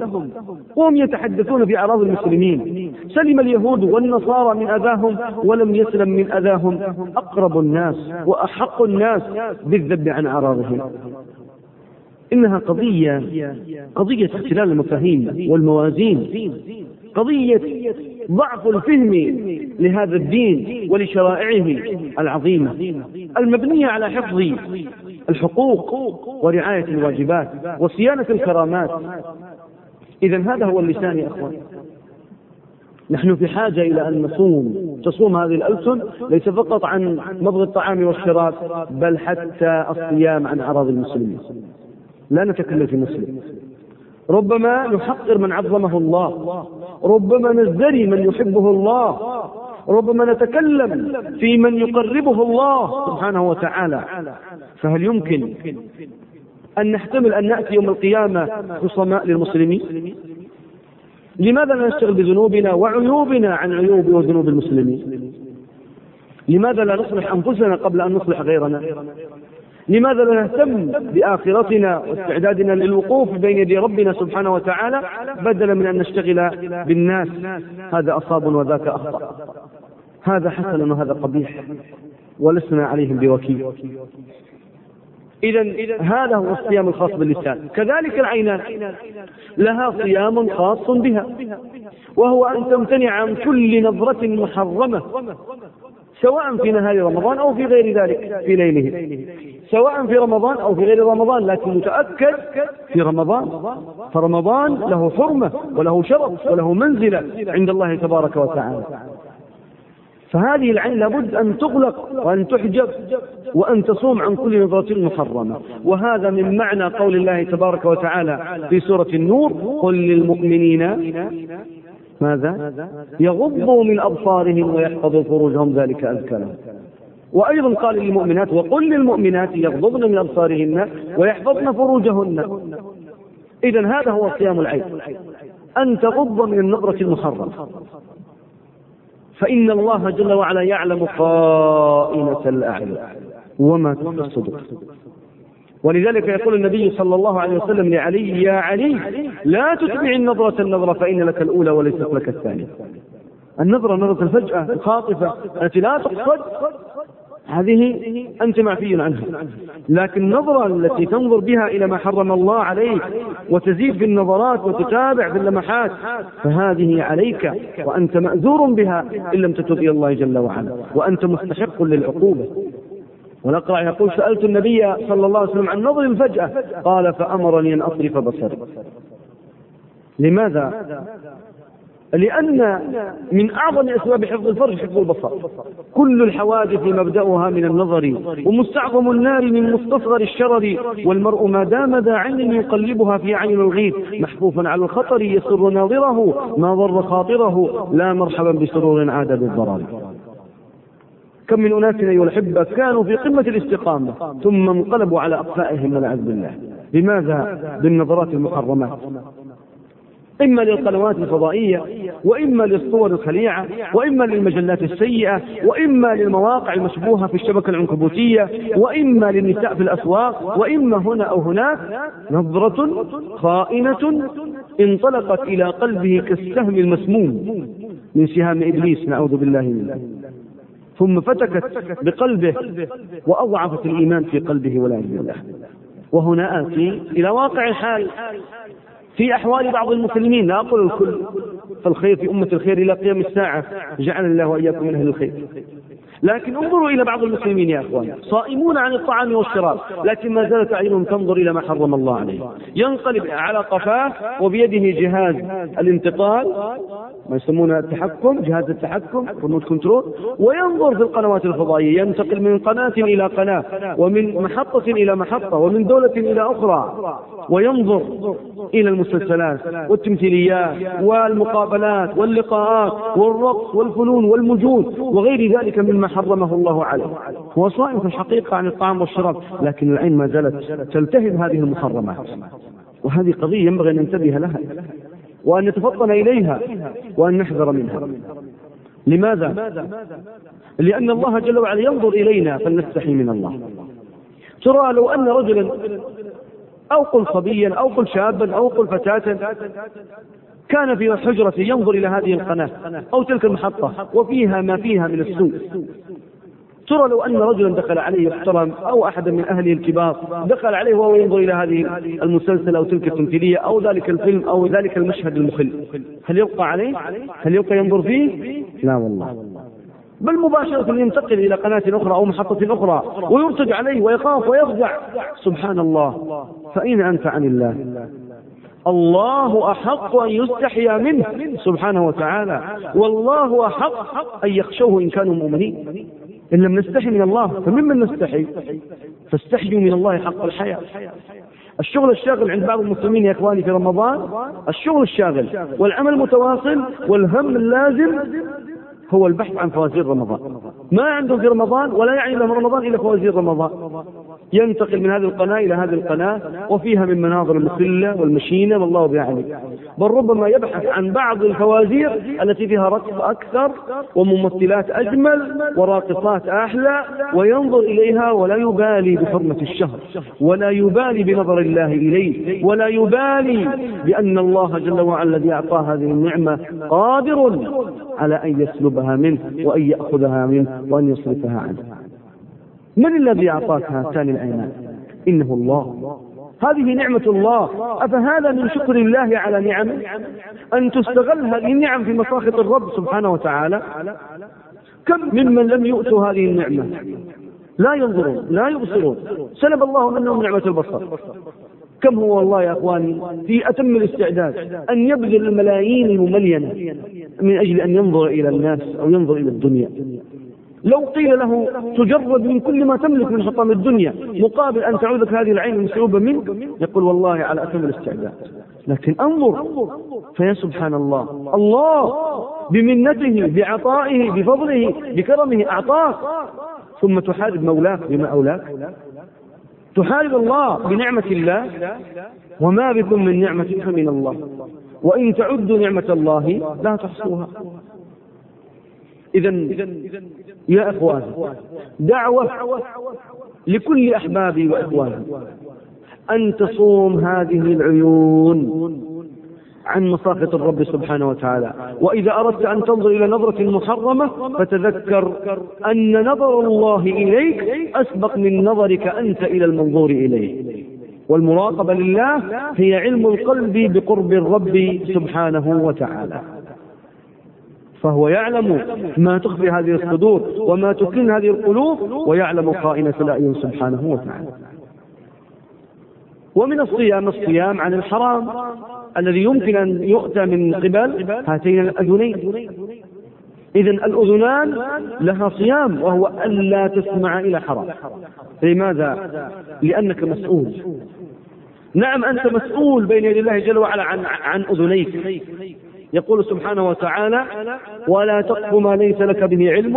وهم يتحدثون في أعراض المسلمين. سلم اليهود والنصارى من أذاهم ولم يسلم من أذاهم. أقرب الناس وأحق الناس بالذب عن أعراضهم. إنها قضية قضية اختلال المفاهيم والموازين. قضية ضعف الفهم لهذا الدين ولشرائعه العظيمة. المبنية على حفظ الحقوق ورعاية الواجبات وصيانة الكرامات. إذا هذا هو اللسان يا أخوان. نحن في حاجة إلى أن نصوم. تصوم هذه الألسن ليس فقط عن مضغ الطعام والشراب بل حتى الصيام عن أعراض المسلمين. لا نتكلم في مسلم. ربما نحقر من عظمه الله. ربما نزدري من يحبه الله. ربما نتكلم في من يقربه الله سبحانه وتعالى. فهل يمكن أن نحتمل أن نأتي يوم القيامة خصماء للمسلمين؟ لماذا لا نشتغل بذنوبنا وعيوبنا عن عيوب وذنوب المسلمين؟ لماذا لا نصلح أنفسنا قبل أن نصلح غيرنا؟ لماذا لا نهتم بآخرتنا واستعدادنا للوقوف بين يدي ربنا سبحانه وتعالى بدلا من أن نشتغل بالناس؟ هذا أصاب وذاك أخطأ. هذا حسن وهذا قبيح. ولسنا عليهم بوكيل. إذا هذا هو الصيام الخاص باللسان. كذلك العينان. لها صيام خاص بها. وهو أن تمتنع عن كل نظرة محرمة. سواء في نهار رمضان أو في غير ذلك في ليله. سواء في رمضان أو في غير رمضان لكن متأكد في رمضان فرمضان له حرمة وله شرف وله منزلة عند الله تبارك وتعالى. فهذه العين لابد أن تغلق وأن تحجب وأن تصوم عن كل نظرة محرمة. وهذا من معنى قول الله تبارك وتعالى في سورة النور قل للمؤمنين ماذا؟ يغضوا من أبصارهم ويحفظوا فروجهم ذلك أزكى وأيضا قال للمؤمنات وقل للمؤمنات يغضضن من أبصارهن ويحفظن فروجهن. إذا هذا هو صيام العين أن تغض من النظرة المحرمة فإن الله جل وعلا يعلم خائنة الأعين. وما تخفي الصدور ولذلك يقول النبي صلى الله عليه وسلم لعلي يا علي لا تتبع النظرة النظرة فإن لك الأولى وليست لك الثانية. النظرة نظرة الفجأة الخاطفة التي لا تقصد هذه أنت معفي عنها. لكن النظرة التي تنظر بها إلى ما حرم الله عليك وتزيد في النظرات وتتابع في اللمحات فهذه عليك وأنت مأذور بها إن لم تتب إلى الله جل وعلا وأنت مستحق للعقوبة. ونقرأ يقول سألت النبي صلى الله عليه وسلم عن نظر الفجأة قال فأمرني أن أصرف بصري. لماذا؟ لأن من أعظم أسباب حفظ الفرج حفظ البصر. كل الحوادث مبدأها من النظر ومستعظم النار من مستصغر الشرر والمرء ما دام ذا عين يقلبها في عين الغيث محفوفا على الخطر يسر ناظره ما ضر خاطره لا مرحبا بسرور عاد بالضرر. كم من أناس أيها الأحبة كانوا في قمة الاستقامة ثم انقلبوا على أقفائهم والعياذ بالله. لماذا؟ بالنظرات المحرمات إما للقنوات الفضائية وإما للصور الخليعة وإما للمجلات السيئة وإما للمواقع المشبوهة في الشبكة العنكبوتية وإما للنساء في الأسواق وإما هنا أو هناك نظرة خائنة انطلقت إلى قلبه كالسهم المسموم من سهام إبليس نعوذ بالله منه. ثم فتكت بقلبه وأضعفت الإيمان في قلبه والعياذ بالله وهنا آتي إلى واقع الحال في أحوال بعض المسلمين لا أقول الكل. فالخير في أمة الخير إلى قيام الساعة. جعل الله وإياكم من أهل الخير. لكن انظروا إلى بعض المسلمين يا أخوان. صائمون عن الطعام والشراب لكن ما زالت أعينهم تنظر إلى ما حرم الله عليه. ينقلب على قفاه وبيده جهاز الانتقال. ما يسمونه التحكم جهاز التحكم ريموت كنترول وينظر في القنوات الفضائية ينتقل من قناة إلى قناة ومن محطة إلى محطة ومن دولة إلى أخرى وينظر إلى المسلسلات والتمثيليات والمقابلات واللقاءات والرقص والفنون والمجون وغير ذلك مما حرمه الله عليه. هو صائم في الحقيقة عن الطعام والشراب لكن العين ما زالت تلتهب هذه المحرمات. وهذه قضية ينبغي أن ننتبه لها. وأن نتفطن إليها وأن نحذر منها. لماذا؟ لأن الله جل وعلا ينظر إلينا فلنستحي من الله. ترى لو أن رجلا أو قل صبيا أو قل شابا أو قل فتاة كان في حجرة ينظر إلى هذه القناة أو تلك المحطة وفيها ما فيها من السوء. ترى لو أن رجلا دخل عليه يحترم أو أحدا من أهله الكبار دخل عليه وهو ينظر إلى هذه المسلسل أو تلك التمثيلية أو ذلك الفيلم أو ذلك المشهد المخل. هل يبقى عليه؟ هل يبقى ينظر فيه؟ لا والله. بل مباشرة ينتقل إلى قناة أخرى أو محطة أخرى ويرتج عليه ويخاف ويفزع. سبحان الله فأين أنت عن الله. الله أحق أن يستحيا منه سبحانه وتعالى. والله أحق أن يخشوه إن كانوا مؤمنين. إن لم نستحي من الله فممن نستحي؟ فاستحيوا من الله حق الحياة. الشغل الشاغل عند بعض المسلمين يا إخواني في رمضان الشغل الشاغل والعمل المتواصل والهم اللازم هو البحث عن فوازير رمضان. ما عندهم في رمضان ولا يعني لهم رمضان إلا فوازير رمضان. ينتقل من هذه القناة إلى هذه القناة وفيها من مناظر المخلة والمشينة والله بيعني بل ربما يبحث عن بعض الفوازير التي فيها رقص أكثر وممثلات أجمل وراقصات أحلى وينظر إليها ولا يبالي بحرمة الشهر ولا يبالي بنظر الله إليه ولا يبالي بأن الله جل وعلا الذي أعطاه هذه النعمة قادر على أن يسلبها منه وأن يأخذها منه وأن يصرفها عنه. من الذي أعطاك هاتان العينان إنه الله. هذه نعمة الله. أفهذا من شكر الله على نعمه أن تستغل هذه النعم في مساخط الرب سبحانه وتعالى؟ كم ممن لم يؤتوا هذه النعمة؟ لا ينظرون لا يبصرون. سلب الله منهم نعمة البصر. كم هو والله يا أخواني في أتم الاستعداد أن يبذل الملايين المملينه من أجل أن ينظر إلى الناس أو ينظر إلى الدنيا؟ لو قيل له تجرد من كل ما تملك من حطام الدنيا مقابل أن تعودك هذه العين المسلوبة منك يقول والله على أتم الاستعداد. لكن انظر فيا سبحان الله الله بمنته بعطائه بفضله بكرمه أعطاك. ثم تحارب مولاك بما أولاك. تحارب الله بنعمة الله. وما بكم من نعمة فمن الله. وإن تعدوا نعمة الله لا تحصوها. إذا يا إخوان دعوة لكل أحبابي وإخواني أن تصوم هذه العيون عن مساقط الرب سبحانه وتعالى. وإذا أردت أن تنظر إلى نظرة محرمة فتذكر أن نظر الله إليك أسبق من نظرك أنت إلى المنظور إليه. والمراقبة لله هي علم القلب بقرب الرب سبحانه وتعالى. فهو يعلم ما تخفي هذه الصدور وما تكن هذه القلوب ويعلم خائنة الأعين سبحانه وتعالى. ومن الصيام الصيام عن الحرام الذي يمكن أن يؤتى من قبل هاتين الأذنين. إذا الأذنان لها صيام وهو ألا تسمع إلى حرام. لماذا؟ لأنك مسؤول. نعم أنت مسؤول بين يدي الله جل وعلا عن عن أذنيك. يقول سبحانه وتعالى ولا تقف ما ليس لك به علم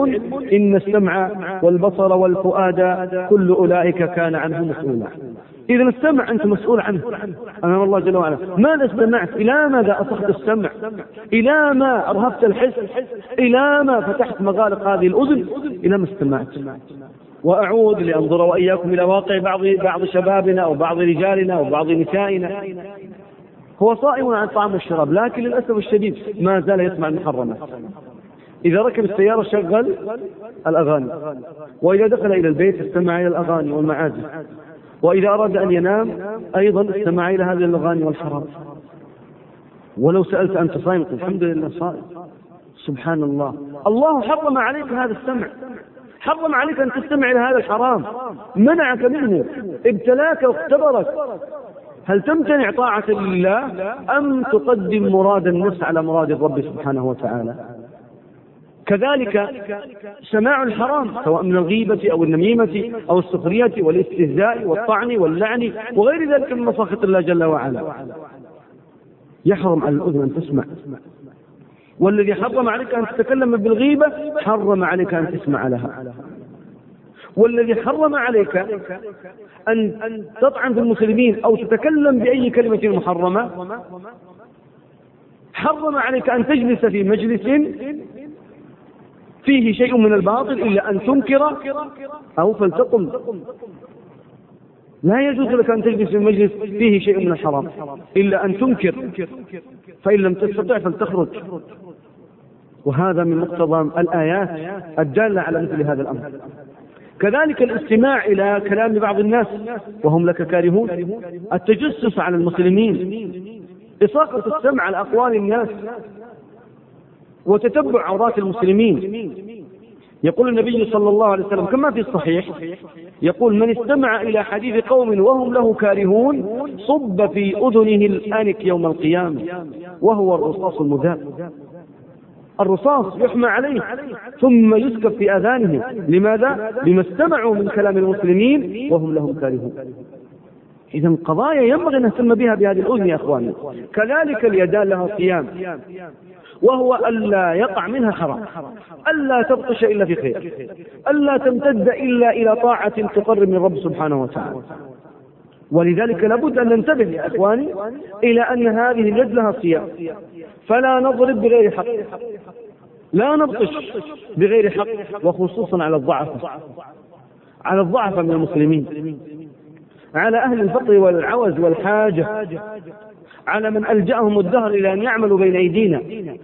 إن السمع والبصر والفؤاد كل أولئك كان عنه مسؤولا إذا السمع أنت مسؤول عنه. أمام الله جل وعلا. ماذا استمعت؟ إلى ماذا أصحت السمع؟ إلى ما أرهبت الحس؟ إلى ما فتحت مغالق هذه الأذن؟ إلى ما استمعت. وأعود لأنظر وإياكم إلى واقع بعض بعض شبابنا أو بعض رجالنا أو بعض نسائنا. هو صائم عن الطعام والشراب لكن للأسف الشديد ما زال يسمع المحرمات إذا ركب السيارة شغل الأغاني. وإذا دخل إلى البيت استمع إلى الأغاني والمعازف. وإذا أراد أن ينام أيضا استمع إلى هذه الأغاني والحرام ولو سألت أنت صائم الحمد لله صائم. سبحان الله. الله حرم عليك هذا السمع. حرم عليك أن تستمع إلى هذا الحرام. منعك منه. ابتلاك واختبرك. هل تمتنع طاعة لله أم تقدم مراد النفس على مراد الرب سبحانه وتعالى؟ كذلك سماع الحرام سواء من الغيبة أو النميمة أو السخرية والاستهزاء والطعن واللعن وغير ذلك من مساخط الله جل وعلا. يحرم على الأذن أن تسمع. والذي حرم عليك أن تتكلم بالغيبة حرم عليك أن تسمع لها. والذي حرم عليك أن تطعن في المسلمين أو تتكلم بأي كلمة محرمة حرم عليك أن تجلس في مجلس فيه شيء من الباطل إلا أن تنكر أو فلتقم. لا يجوز لك أن تجلس في مجلس فيه شيء من الحرام إلا أن تنكر فإن لم تستطع فلتخرج. وهذا من مقتضى الآيات الدالة على مثل هذا الأمر. كذلك الاستماع إلى كلام بعض الناس وهم لك كارهون. التجسس على المسلمين. إساقة السمع على أقوال الناس وتتبع عورات المسلمين. يقول النبي صلى الله عليه وسلم كما في الصحيح يقول من استمع إلى حديث قوم وهم له كارهون صب في أذنه الآنك يوم القيامة وهو الرصاص المذاب. الرصاص يحمى عليه ثم يسكب في اذانهم لماذا؟ لما استمعوا من كلام المسلمين وهم لهم كارهون. إذا قضايا ينبغي أن نهتم بها بهذه الأذن يا أخواني. كذلك اليدان لها صيام وهو ألا يقع منها حرام ألا تبطش إلا في خير ألا تمتد إلا إلى طاعة تقرب من الرب سبحانه وتعالى. ولذلك لابد أن ننتبه يا إخواني إلى أن هذه اليد لها صيام فلا نضرب بغير حق. لا نبطش بغير حق وخصوصا على الضعفة على الضعفة من المسلمين على أهل الفقر والعوز والحاجة على من ألجأهم الدهر إلى أن يعملوا بين أيدينا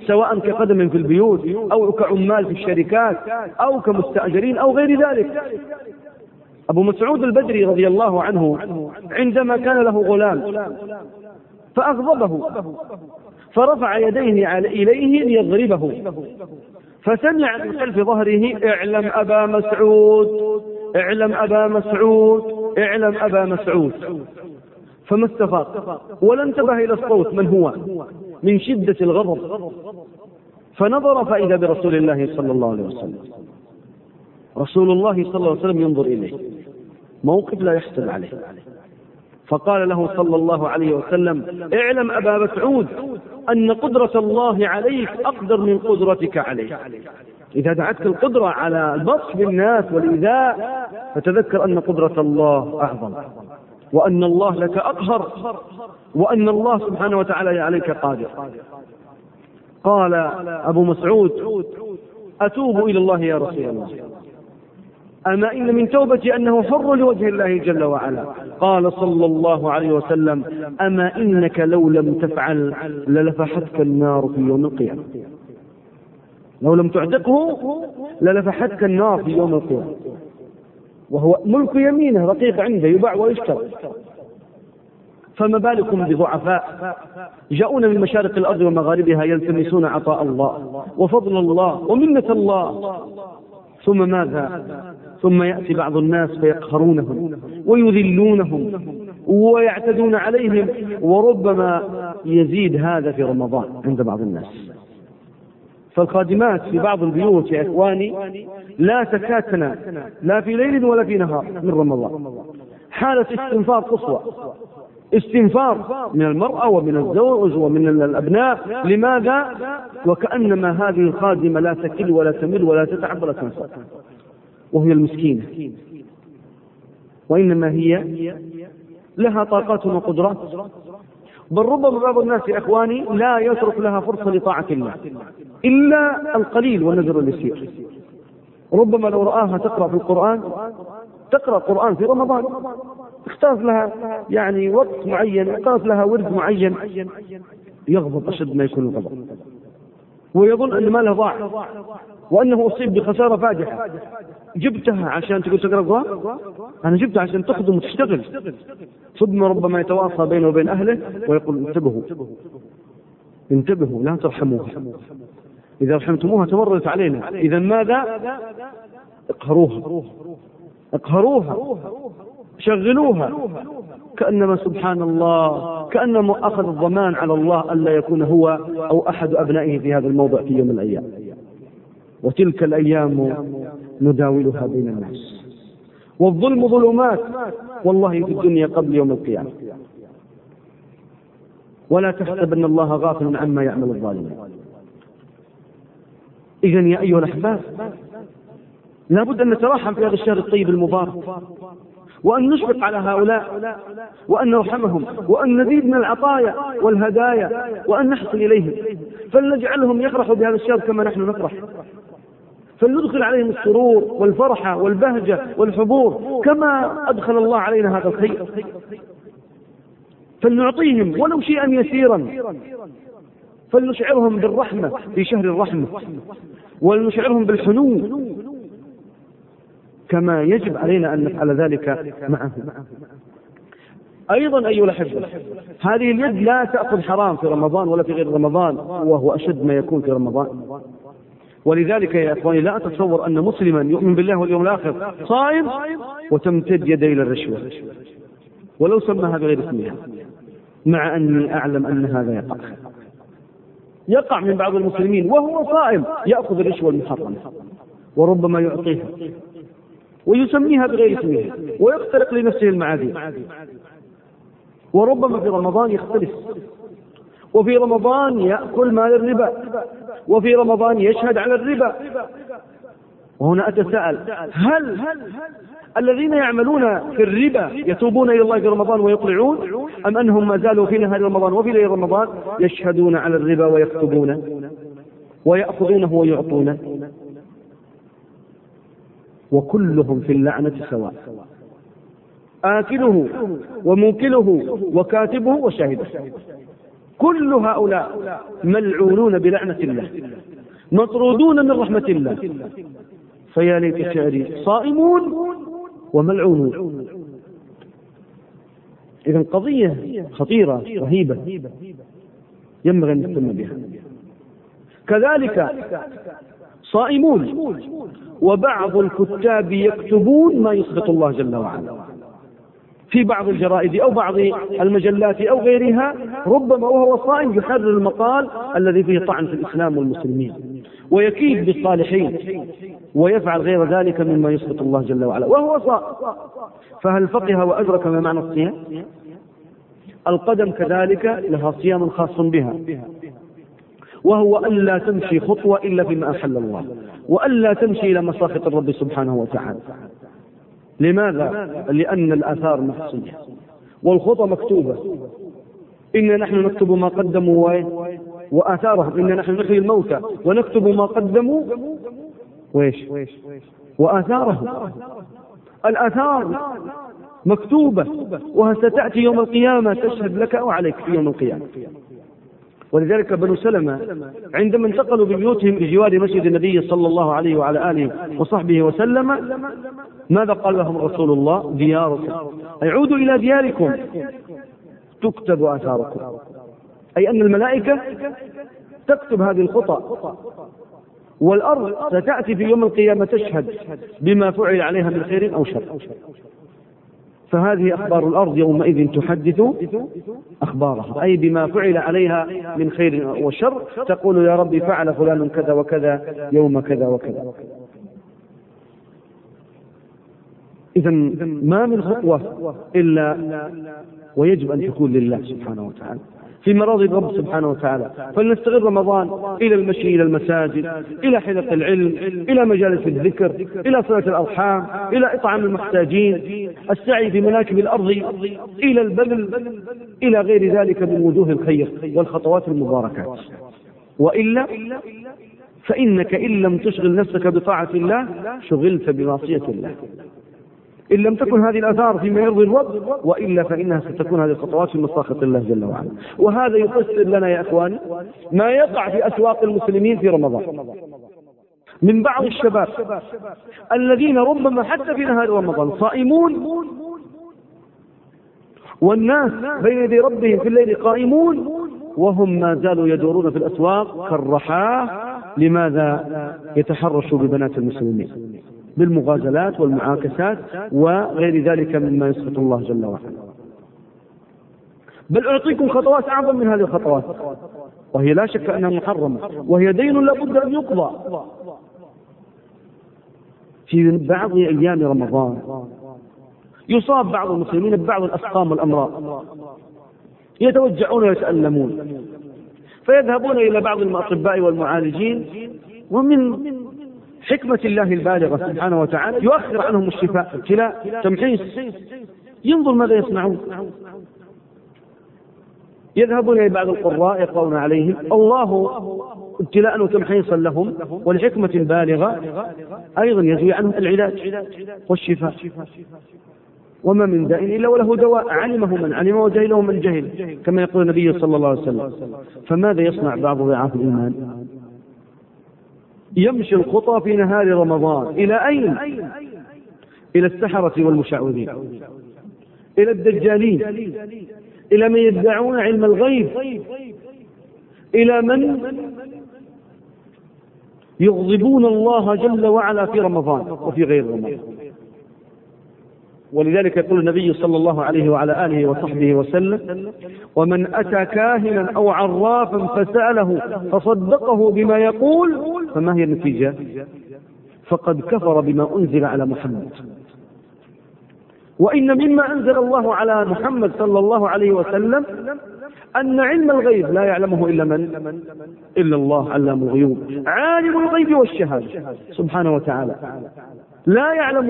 سواء كقدم في البيوت أو كعمال في الشركات أو كمستأجرين أو غير ذلك. أبو مسعود البدري رضي الله عنه عندما كان له غلام فأغضبه فرفع يديه إليه ليضربه فسمع من خلف ظهره اعلم أبا مسعود اعلم أبا مسعود اعلم أبا مسعود. فما استفاق ولا انتبه إلى الصوت من هو؟ من شدة الغضب. فنظر فإذا برسول الله صلى الله عليه وسلم. رسول الله صلى الله عليه وسلم ينظر إليه. موقف لا يحسب عليه. فقال له صلى الله عليه وسلم اعلم أبا مسعود أن قدرة الله عليك أقدر من قدرتك عليه. إذا دعتك القدرة على البطش بالناس والإيذاء فتذكر أن قدرة الله أعظم وأن الله لك أقهر وأن الله سبحانه وتعالى عليك قادر. قال أبو مسعود أتوب إلى الله يا رسول الله. أما إن من توبتي أنه حر لوجه الله جل وعلا. قال صلى الله عليه وسلم أما إنك لو لم تفعل للفحتك النار في يوم القيامة. لو لم تعتقه للفحتك النار في يوم القيامة. وهو ملك يمينه رقيق عنده يباع ويشترى فما بالكم بضعفاء جاءون من مشارق الأرض ومغاربها يلتمسون عطاء الله وفضل الله ومنة الله. ثم ماذا؟ ثم يأتي بعض الناس فيقهرونهم ويذلونهم ويعتدون عليهم وربما يزيد هذا في رمضان عند بعض الناس. فالخادمات في بعض البيوت يا إخواني لا تكاد تنام لا في ليل ولا في نهار من رمضان. حالة استنفار قصوى استنفار من المرأة ومن الزوج ومن الأبناء. لماذا؟ وكأنما هذه الخادمة لا تكل ولا تمل ولا تتعب ولا تنسى. وهي المسكينة. وإنما هي لها طاقات وقدرات. بل ربما بعض الناس يا إخواني لا يترك لها فرصة لطاعة الله إلا القليل والنذر اليسير ربما لو رآها تقرأ في القرآن تقرأ القرآن في رمضان اختارت لها يعني وقت معين اختارت لها ورد معين يغضب أشد ما يكون الغضب. ويظن أن ماله ضاع وأنه أصيب بخسارة فادحة. جبتها عشان تقول تقرأ القرآن أنا جبتها عشان تخدم وتشتغل. ثم ربما يتواصى بينه وبين أهله ويقول انتبهوا. انتبهوا لا ترحموها. إذا رحمتموها تمردت علينا. إذا ماذا؟ اقهروها. اقهروها. شغلوها. كأنما سبحان الله كأنما أخذ الضمان على الله ألا يكون هو أو أحد أبنائه في هذا الموضع في يوم من الأيام. وتلك الأيام نداولها بين الناس. والظلم ظلمات والله في الدنيا قبل يوم القيامة. ولا تحسبن الله غافلا عما يعمل الظالمون. إذا يا أيها الأحباب لابد أن نتراحم في هذا الشهر الطيب المبارك وأن نشفق على هؤلاء وأن نرحمهم وأن نزيد من العطايا والهدايا وأن نحسن إليهم. فلنجعلهم يفرحوا بهذا الشهر كما نحن نفرح. فلندخل عليهم السرور والفرحة والبهجة والحضور كما أدخل الله علينا هذا الخير. فلنعطيهم ولو شيئا يسيرا. فلنشعرهم بالرحمة في شهر الرحمة. ولنشعرهم بالحنو. كما يجب علينا أن نفعل ذلك معهم. أيضا أيها الأحبة هذه اليد لا تأخذ حرام في رمضان ولا في غير رمضان وهو أشد ما يكون في رمضان. ولذلك يا إخواني لا أتصور أن مسلما يؤمن بالله واليوم الآخر صائم وتمتد يديه إلى الرشوة. ولو سماها بغير اسمها مع أني أعلم أن هذا يقع. يقع من بعض المسلمين وهو صائم يأخذ الرشوة المحرمة وربما يعطيها ويسميها بغير اسمها ويخترق لنفسه المعاذير وربما في رمضان يختلف. وفي رمضان يأكل مال الربا وفي رمضان يشهد على الربا. وهنا أتساءل هل الذين يعملون في الربا يتوبون إلى الله في رمضان ويقلعون أم أنهم ما زالوا في نهار رمضان وفي ليل رمضان يشهدون على الربا ويكتبون ويأخذونه ويعطونه وكلهم في اللعنة سواء. آكله وموكله وكاتبه وشاهده. كل هؤلاء ملعونون بلعنة الله مطرودون من رحمة الله. فيا ليت شعري صائمون وملعونون. إذا قضية خطيرة رهيبة ينبغي أن نهتم بها. كذلك صائمون وبعض الكتاب يكتبون ما يسخط الله جل وعلا. في بعض الجرائد أو بعض المجلات أو غيرها ربما وهو صائم يحرر المقال الذي فيه طعن في الإسلام والمسلمين ويكيد بالصالحين ويفعل غير ذلك مما يسخط الله جل وعلا وهو صائم. فهل فقه وأدرك ما معنى الصيام؟ القدم كذلك لها صيام خاص بها وهو ألا تمشي خطوة إلا فيما أحل الله وألا تمشي إلى مساخط الرب سبحانه وتعالى. لماذا؟ لأن الآثار محصية والخطى مكتوبة. إنا نحن نكتب ما قدموا وآثارهم. إنا نحن نحيي الموتى ونكتب ما قدموا وإيش؟ وآثارهم. الآثار مكتوبة وستأتي يوم القيامة تشهد لك أو عليك في يوم القيامة. ولذلك بنو سلمة عندما انتقلوا ببيوتهم بجوار مسجد النبي صلى الله عليه وعلى آله وصحبه وسلم ماذا قال لهم رسول الله؟ دياركم. أي عودوا إلى دياركم. تكتب آثاركم. أي أن الملائكة تكتب هذه الخطى والأرض ستأتي في يوم القيامة تشهد بما فعل عليها من خير أو شر. فهذه أخبار الأرض يومئذ تحدث أخبارها. أي بما فعل عليها من خير وشر تقول يا ربي فعل فلان كذا وكذا يوم كذا وكذا. إذا ما من خطوة إلا ويجب أن تكون لله سبحانه وتعالى. في مراضي الرب سبحانه وتعالى. فلنستغل رمضان إلى المشي إلى المساجد إلى حلق العلم إلى مجالس الذكر إلى صلة الأرحام إلى إطعام المحتاجين. السعي في مناكب الأرض إلى البذل إلى غير ذلك من وجوه الخير والخطوات المباركات. وإلا فإنك إن لم تشغل نفسك بطاعة الله شغلت بمعصية الله. إن لم تكن هذه الآثار فيما يرضي الرب وإلا فإنها ستكون هذه الخطوات في مساخط الله جل وعلا. وهذا يفسر لنا يا إخواني ما يقع في أسواق المسلمين في رمضان. من بعض الشباب الذين ربما حتى في نهار رمضان صائمون والناس بين يدي ربهم في الليل قائمون وهم ما زالوا يدورون في الأسواق كالرحاة لماذا يتحرشوا ببنات المسلمين؟ بالمغازلات والمعاكسات وغير ذلك مما يسخط الله جل وعلا. بل أعطيكم خطوات أعظم من هذه الخطوات. وهي لا شك أنها محرمة. وهي دين لابد أن يقضى. في بعض أيام رمضان يصاب بعض المسلمين ببعض الأسقام والأمراض. يتوجعون ويتألمون. فيذهبون إلى بعض الأطباء والمعالجين. ومن حكمة الله البالغة سبحانه وتعالى يؤخر عنهم الشفاء ابتلاء تمحيص. ينظر ماذا يصنعون. يذهبون إلى بعض القراء يقرؤون عليهم. الله ابتلاء وتمحيصا لهم والحكمة البالغة أيضا يجري عنهم العلاج والشفاء. وما من داء إلا وله دواء. علمه من علم وجهله من جهل كما يقول النبي صلى الله عليه وسلم. فماذا يصنع بعض ضعاف الإيمان؟ يمشي الخطى في نهار رمضان. إلى أين؟ إلى السحرة والمشعوذين. إلى الدجالين. إلى من يدعون علم الغيب. إلى من يغضبون الله جل وعلا في رمضان وفي غير رمضان. ولذلك يقول النبي صلى الله عليه وعلى آله وصحبه وسلم ومن أتى كاهنا أو عرافا فسأله فصدقه بما يقول فما هي النتيجة؟ فقد كفر بما أنزل على محمد. وإن مما أنزل الله على محمد صلى الله عليه وسلم أن علم الغيب لا يعلمه إلا من؟ إلا الله علام الغيوب. عالم الغيب والشهادة. سبحانه وتعالى. لا يعلم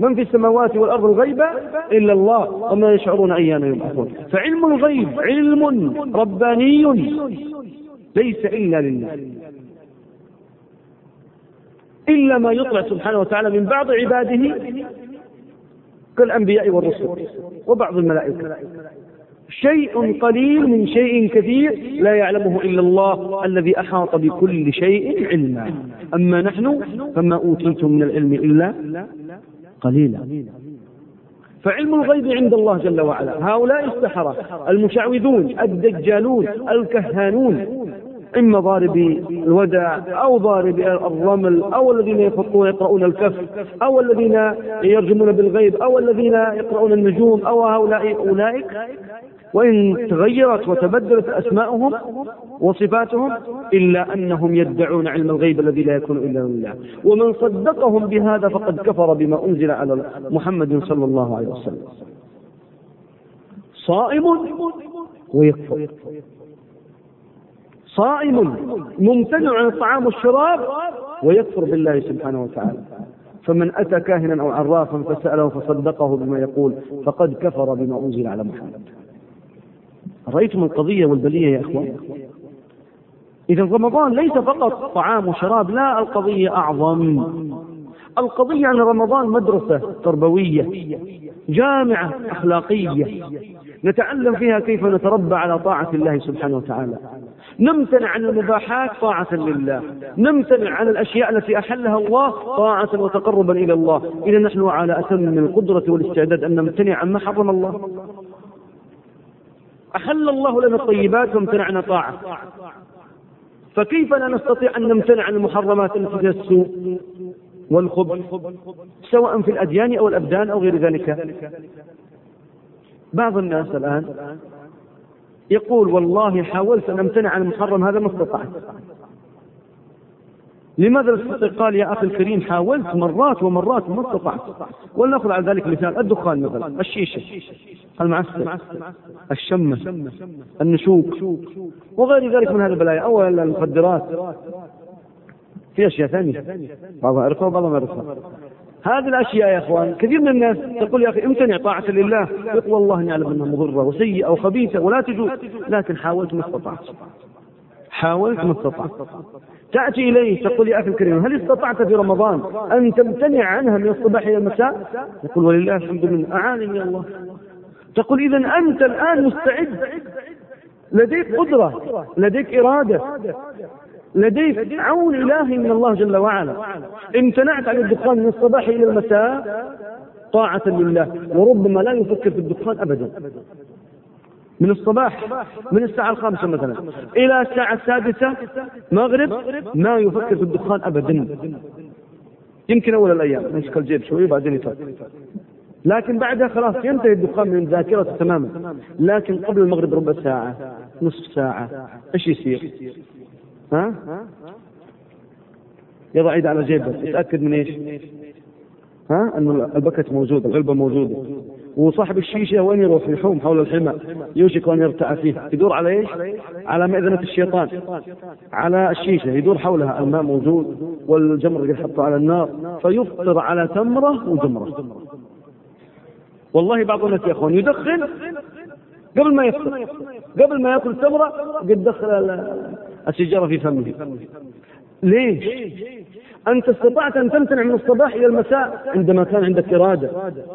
من في السماوات والأرض الغيب إلا الله. وما يشعرون أيان يبعثون فعلم الغيب علم رباني ليس إلا لله. إلا ما يطلع سبحانه وتعالى من بعض عباده كالأنبياء والرسل وبعض الملائكة. شيء قليل من شيء كثير لا يعلمه إلا الله الذي أحاط بكل شيء علما. أما نحن فما أوتيتم من العلم إلا قليلا. فعلم الغيب عند الله جل وعلا. هؤلاء السحرة المشعوذون الدجالون الكهانون إما ضاربي الودع أو ضاربي الرمل أو الذين يخطون يقرؤون الكف أو الذين يرجمون بالغيب أو الذين يقرؤون النجوم أو هؤلاء أولئك. وإن تغيرت وتبدلت أسماؤهم وصفاتهم إلا أنهم يدعون علم الغيب الذي لا يكون إلا لله. ومن صدقهم بهذا فقد كفر بما أنزل على محمد صلى الله عليه وسلم. صائم ويكفر. صائم ممتنع عن الطعام والشراب ويكفر بالله سبحانه وتعالى. فمن أتى كاهنا أو عرافا فسأله فصدقه بما يقول فقد كفر بما أنزل على محمد. رأيتم القضية والبلية يا إخوان؟ إذا رمضان ليس فقط طعام وشراب لا القضية أعظم. القضية أن رمضان مدرسة تربوية جامعة أخلاقية. نتعلم فيها كيف نتربى على طاعة الله سبحانه وتعالى. نمتنع عن المباحات طاعة لله. نمتنع عن الأشياء التي أحلها الله طاعة وتقربا إلى الله. إذا نحن على أتم من القدرة والاستعداد أن نمتنع عما حرم الله. أحل الله لنا الطيبات وامتنعنا طاعة. فكيف لا نستطيع أن نمتنع عن المحرمات التي فيها السوء والخبث سواء في الأديان أو الأبدان أو غير ذلك؟ بعض الناس الآن يقول والله حاولت أن أمتنع عن المحرم هذا ما استطعت. لماذا الاستطاع قال يا أخي الكريم حاولت مرات ومرات وما استطعت؟ ولنأخذ على ذلك مثال. الدخان مثلا الشيشة المعسل الشمة النشوك وغير ذلك من هذه البلايا. أو المخدرات في أشياء ثانية. بعضها عرفها وبعضها ما عرفها هذه الأشياء يا إخوان كثير من الناس تقول يا أخي امتنع طاعة لله يقول والله أني أعلم أنها مضرة وسيئة وخبيثه ولا تجوز لكن حاولت ما استطعت. حاولت ما استطعت. تأتي إليه تقول يا أخي الكريم هل استطعت في رمضان أن تمتنع عنها من الصباح إلى المساء؟ يقول ولله الحمد لله أعانني الله. تقول إذا أنت الآن مستعد لديك قدرة لديك إرادة. لديك عون إلهي من الله جل وعلا. امتنعت عن الدخان من الصباح إلى المساء طاعة لله. وربما لا يفكر في الدخان أبدا. من الصباح من الساعة الخامسة مثلا. إلى الساعة السادسة مغرب ما يفكر في الدخان أبدا. يمكن أول الأيام يمسك الجيب شوي وبعدين يفكر لكن بعدها خلاص ينتهي الدخان من ذاكرته تماما. لكن قبل المغرب ربع ساعة نصف ساعة إيش يصير؟ ها؟ يضع يده على جيبه يتأكد من إيش؟ ها؟ إنه البكت موجودة العلبة موجودة. وصاحب الشيشة وين يروح؟ يحوم حول الحمى. يوشك أن يرتع فيه. يدور على إيش؟ على مئذنة الشيطان. على الشيشة. يدور حولها. الماء موجود والجمر اللي يحطه على النار. فيفطر على تمرة وجمرة. والله بعض الناس يا إخوان يدخن قبل ما يفطر. قبل ما يأكل تمرة قد دخل السيجاره في فمه ليش؟ أنت استطعت أن تمتنع من الصباح إلى المساء عندما كان عندك إرادة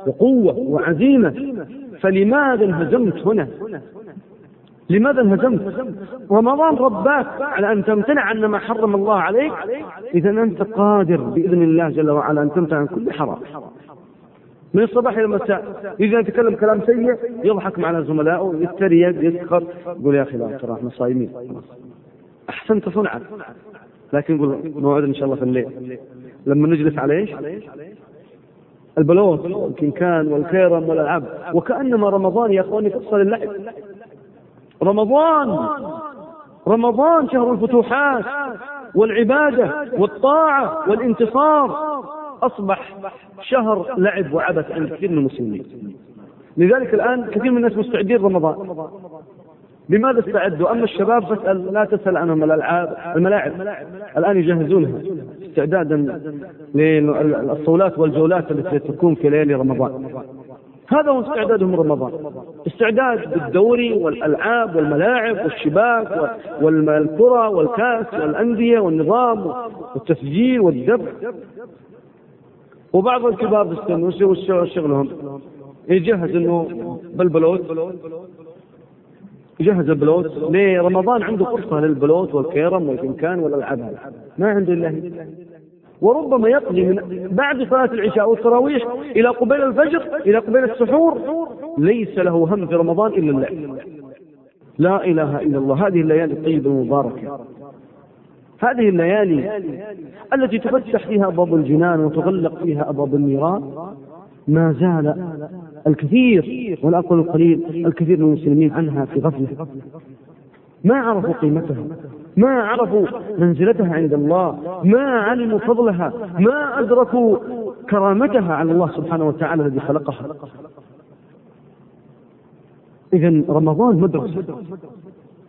وقوة وعزيمة فلماذا انهزمت هنا؟ لماذا انهزمت؟ رمضان رباك على أن تمتنع عن ما حرم الله عليك إذا أنت قادر بإذن الله جل وعلا أن تمتنع عن كل حرام من الصباح إلى المساء إذا يتكلم كلام سيء يضحك مع زملائه يتريق يسخر يقول يا أخي لا ترى إحنا صايمين أحسنت صنعا. لكن يقول موعد إن شاء الله في الليل. لما نجلس على إيش؟ البلوط والكنكان والكيرم والالعاب وكأنما رمضان يا أخواني فرصه للعب رمضان رمضان شهر الفتوحات والعبادة والطاعة والانتصار. أصبح شهر لعب وعبث عند كثير من المسلمين. لذلك الآن كثير من الناس مستعدين رمضان لماذا استعدوا؟ أما الشباب فاسأل لا تسأل عنهم الألعاب الملاعب. الآن يجهزونها استعدادا للصولات والجولات التي تكون في ليالي رمضان. هذا هو استعدادهم رمضان استعداد بالدوري والألعاب والملاعب والشباك والكره والكأس والأندية والنظام والتسجيل والدفع. وبعض الكبار وش شغلهم؟ يجهز إنه بالبلوت. يجهز البلوت. ليه؟ رمضان عنده فرصة للبلوت والكيرم والفنكان والألعاب. ما عنده إلا وربما يقضي من بعد صلاة العشاء والتراويح إلى قبيل الفجر إلى قبيل السحور. ليس له هم في رمضان إلا اللعب لا إله إلا الله. هذه الليالي الطيبة المباركة. هذه الليالي التي تفتح فيها أبواب الجنان وتغلق فيها أبواب النيران. ما زال الكثير ولا أقول القليل الكثير من المسلمين عنها في غفلة ما عرفوا قيمتها ما عرفوا منزلتها عند الله ما علموا فضلها ما أدركوا كرامتها على الله سبحانه وتعالى الذي خلقها. إذا رمضان مدرسة.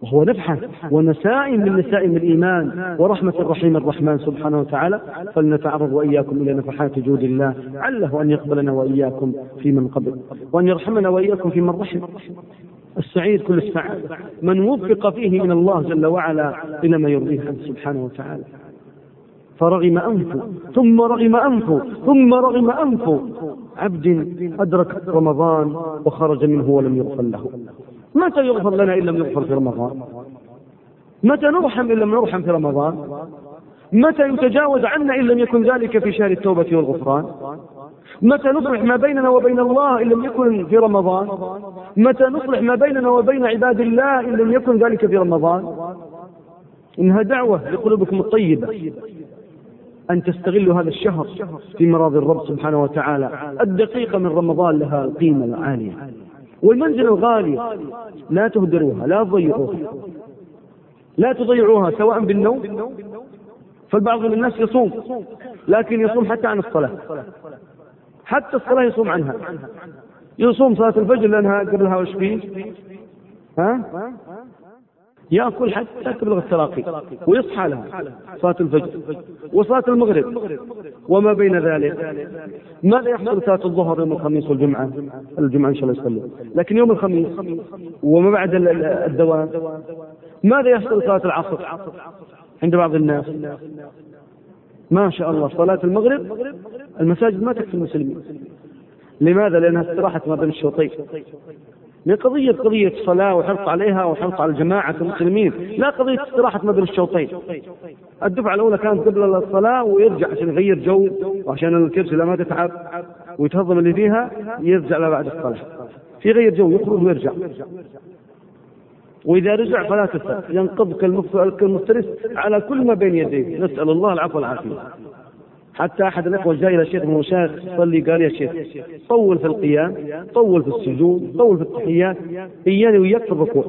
وهو نبحث ونسائم من نسائم الإيمان ورحمة الرحيم الرحمن سبحانه وتعالى فلنتعرض وإياكم إلى نفحات جود الله عله أن يقبلنا وإياكم في من قبل وأن يرحمنا وإياكم في من رحم. السعيد كل السعادة. من وفق فيه من الله جل وعلا إلى ما يرضيه عنه سبحانه وتعالى. فرغم أنفه ثم رغم أنفه ثم رغم أنفه عبد أدرك رمضان وخرج منه ولم يغفر له. متى يغفر لنا إن لم يغفر في رمضان؟ متى نرحم إن لم نرحم في رمضان؟ متى يتجاوز عنا إن لم يكن ذلك في شهر التوبة والغفران؟ متى نصلح ما بيننا وبين الله إن لم يكن في رمضان؟ متى نصلح ما بيننا وبين عباد الله إن لم يكن ذلك في رمضان؟ إنها دعوة لقلوبكم الطيبة أن تستغلوا هذا الشهر في مراضي الرب سبحانه وتعالى الدقيقة من رمضان لها القيمة العالية. والمنزل الغالي. لا تهدروها لا تضيعوها. لا تضيعوها سواء بالنوم فالبعض من الناس يصوم لكن يصوم حتى عن الصلاة. حتى الصلاة يصوم عنها. يصوم صلاة الفجر لأنها قبلها وش فيه؟ ها؟ يأكل حتى تبلغ التراقي ويصحى لها صلاة الفجر وصلاة المغرب. وما بين ذلك؟ ماذا يحصل صلاة الظهر يوم الخميس والجمعة؟ الجمعة إن شاء الله يصلي. لكن يوم الخميس وما بعد الدوام ماذا يحصل صلاة العصر عند بعض الناس؟ ما شاء الله صلاة المغرب المساجد ما تكفي المسلمين. لماذا؟ لأنها استراحت ما بين الشوطين. من قضية قضية صلاة وحرص عليها وحرص على جماعة المسلمين لا قضية استراحة ما بين الشوطين. الدفعة الأولى كانت قبل الصلاة ويرجع عشان يغير جو وعشان الكرسي لا ما تتعب ويتهضم اللي فيها يرجع لها بعد الصلاة. في غير جو يخرج ويرجع. وإذا رجع فلا تسأل. ينقض كالمفترس على كل ما بين يديه. نسأل الله العفو والعافية. حتى أحد الإخوة جاء إلى شيخ من صلي قال يا شيخ طول في القيام طول في السجود طول في التحيات إياني وياك في الركوع.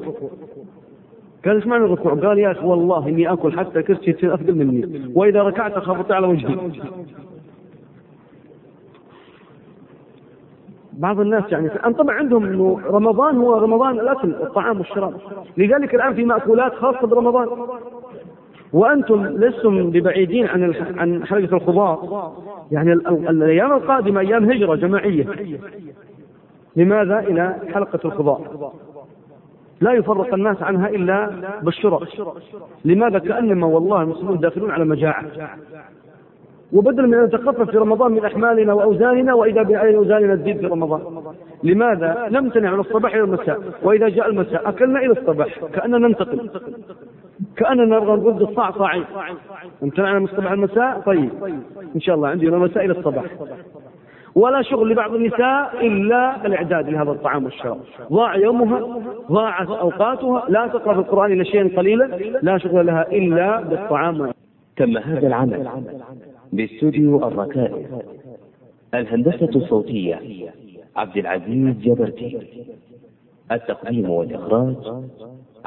قال إيش معنى الركوع؟ قال يا أخي والله إني آكل حتى كرسي تصير اثقل مني وإذا ركعت خبطت على وجهي. بعض الناس يعني طبعا عندهم إنه رمضان هو رمضان الأكل الطعام والشراب. لذلك الآن في مأكولات خاصة برمضان. وأنتم لستم ببعيدين عن عن حلقة الخضار يعني الأيام القادمة أيام هجرة جماعية. لماذا؟ إلى حلقة الخضار لا يفرق الناس عنها إلا بالشرع. لماذا؟ كأنما والله المسلمون داخلون على مجاعة. وبدل من أن نتخفف في رمضان من أحمالنا وأوزاننا وإذا باي أوزاننا تزيد في رمضان. لماذا؟ نمتنع من الصباح إلى المساء، وإذا جاء المساء أكلنا إلى الصباح، كأننا ننتقل. كأننا نبغى نقول بالصعصعين. امتنعنا من الصباح المساء، طيب. إن شاء الله عندي من المساء إلى الصباح. ولا شغل لبعض النساء إلا الاعداد لهذا الطعام والشراب. ضاع يومها، ضاعت أوقاتها، لا تقرأ في القرآن إلا شيئا قليلا، لا شغل لها إلا بالطعام تم هذا العمل باستوديو الركائز الهندسة الصوتية عبد العزيز جبرتي التقديم والإخراج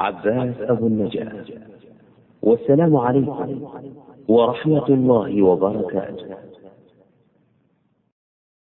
عباس أبو النجاة. والسلام عليكم ورحمة الله وبركاته.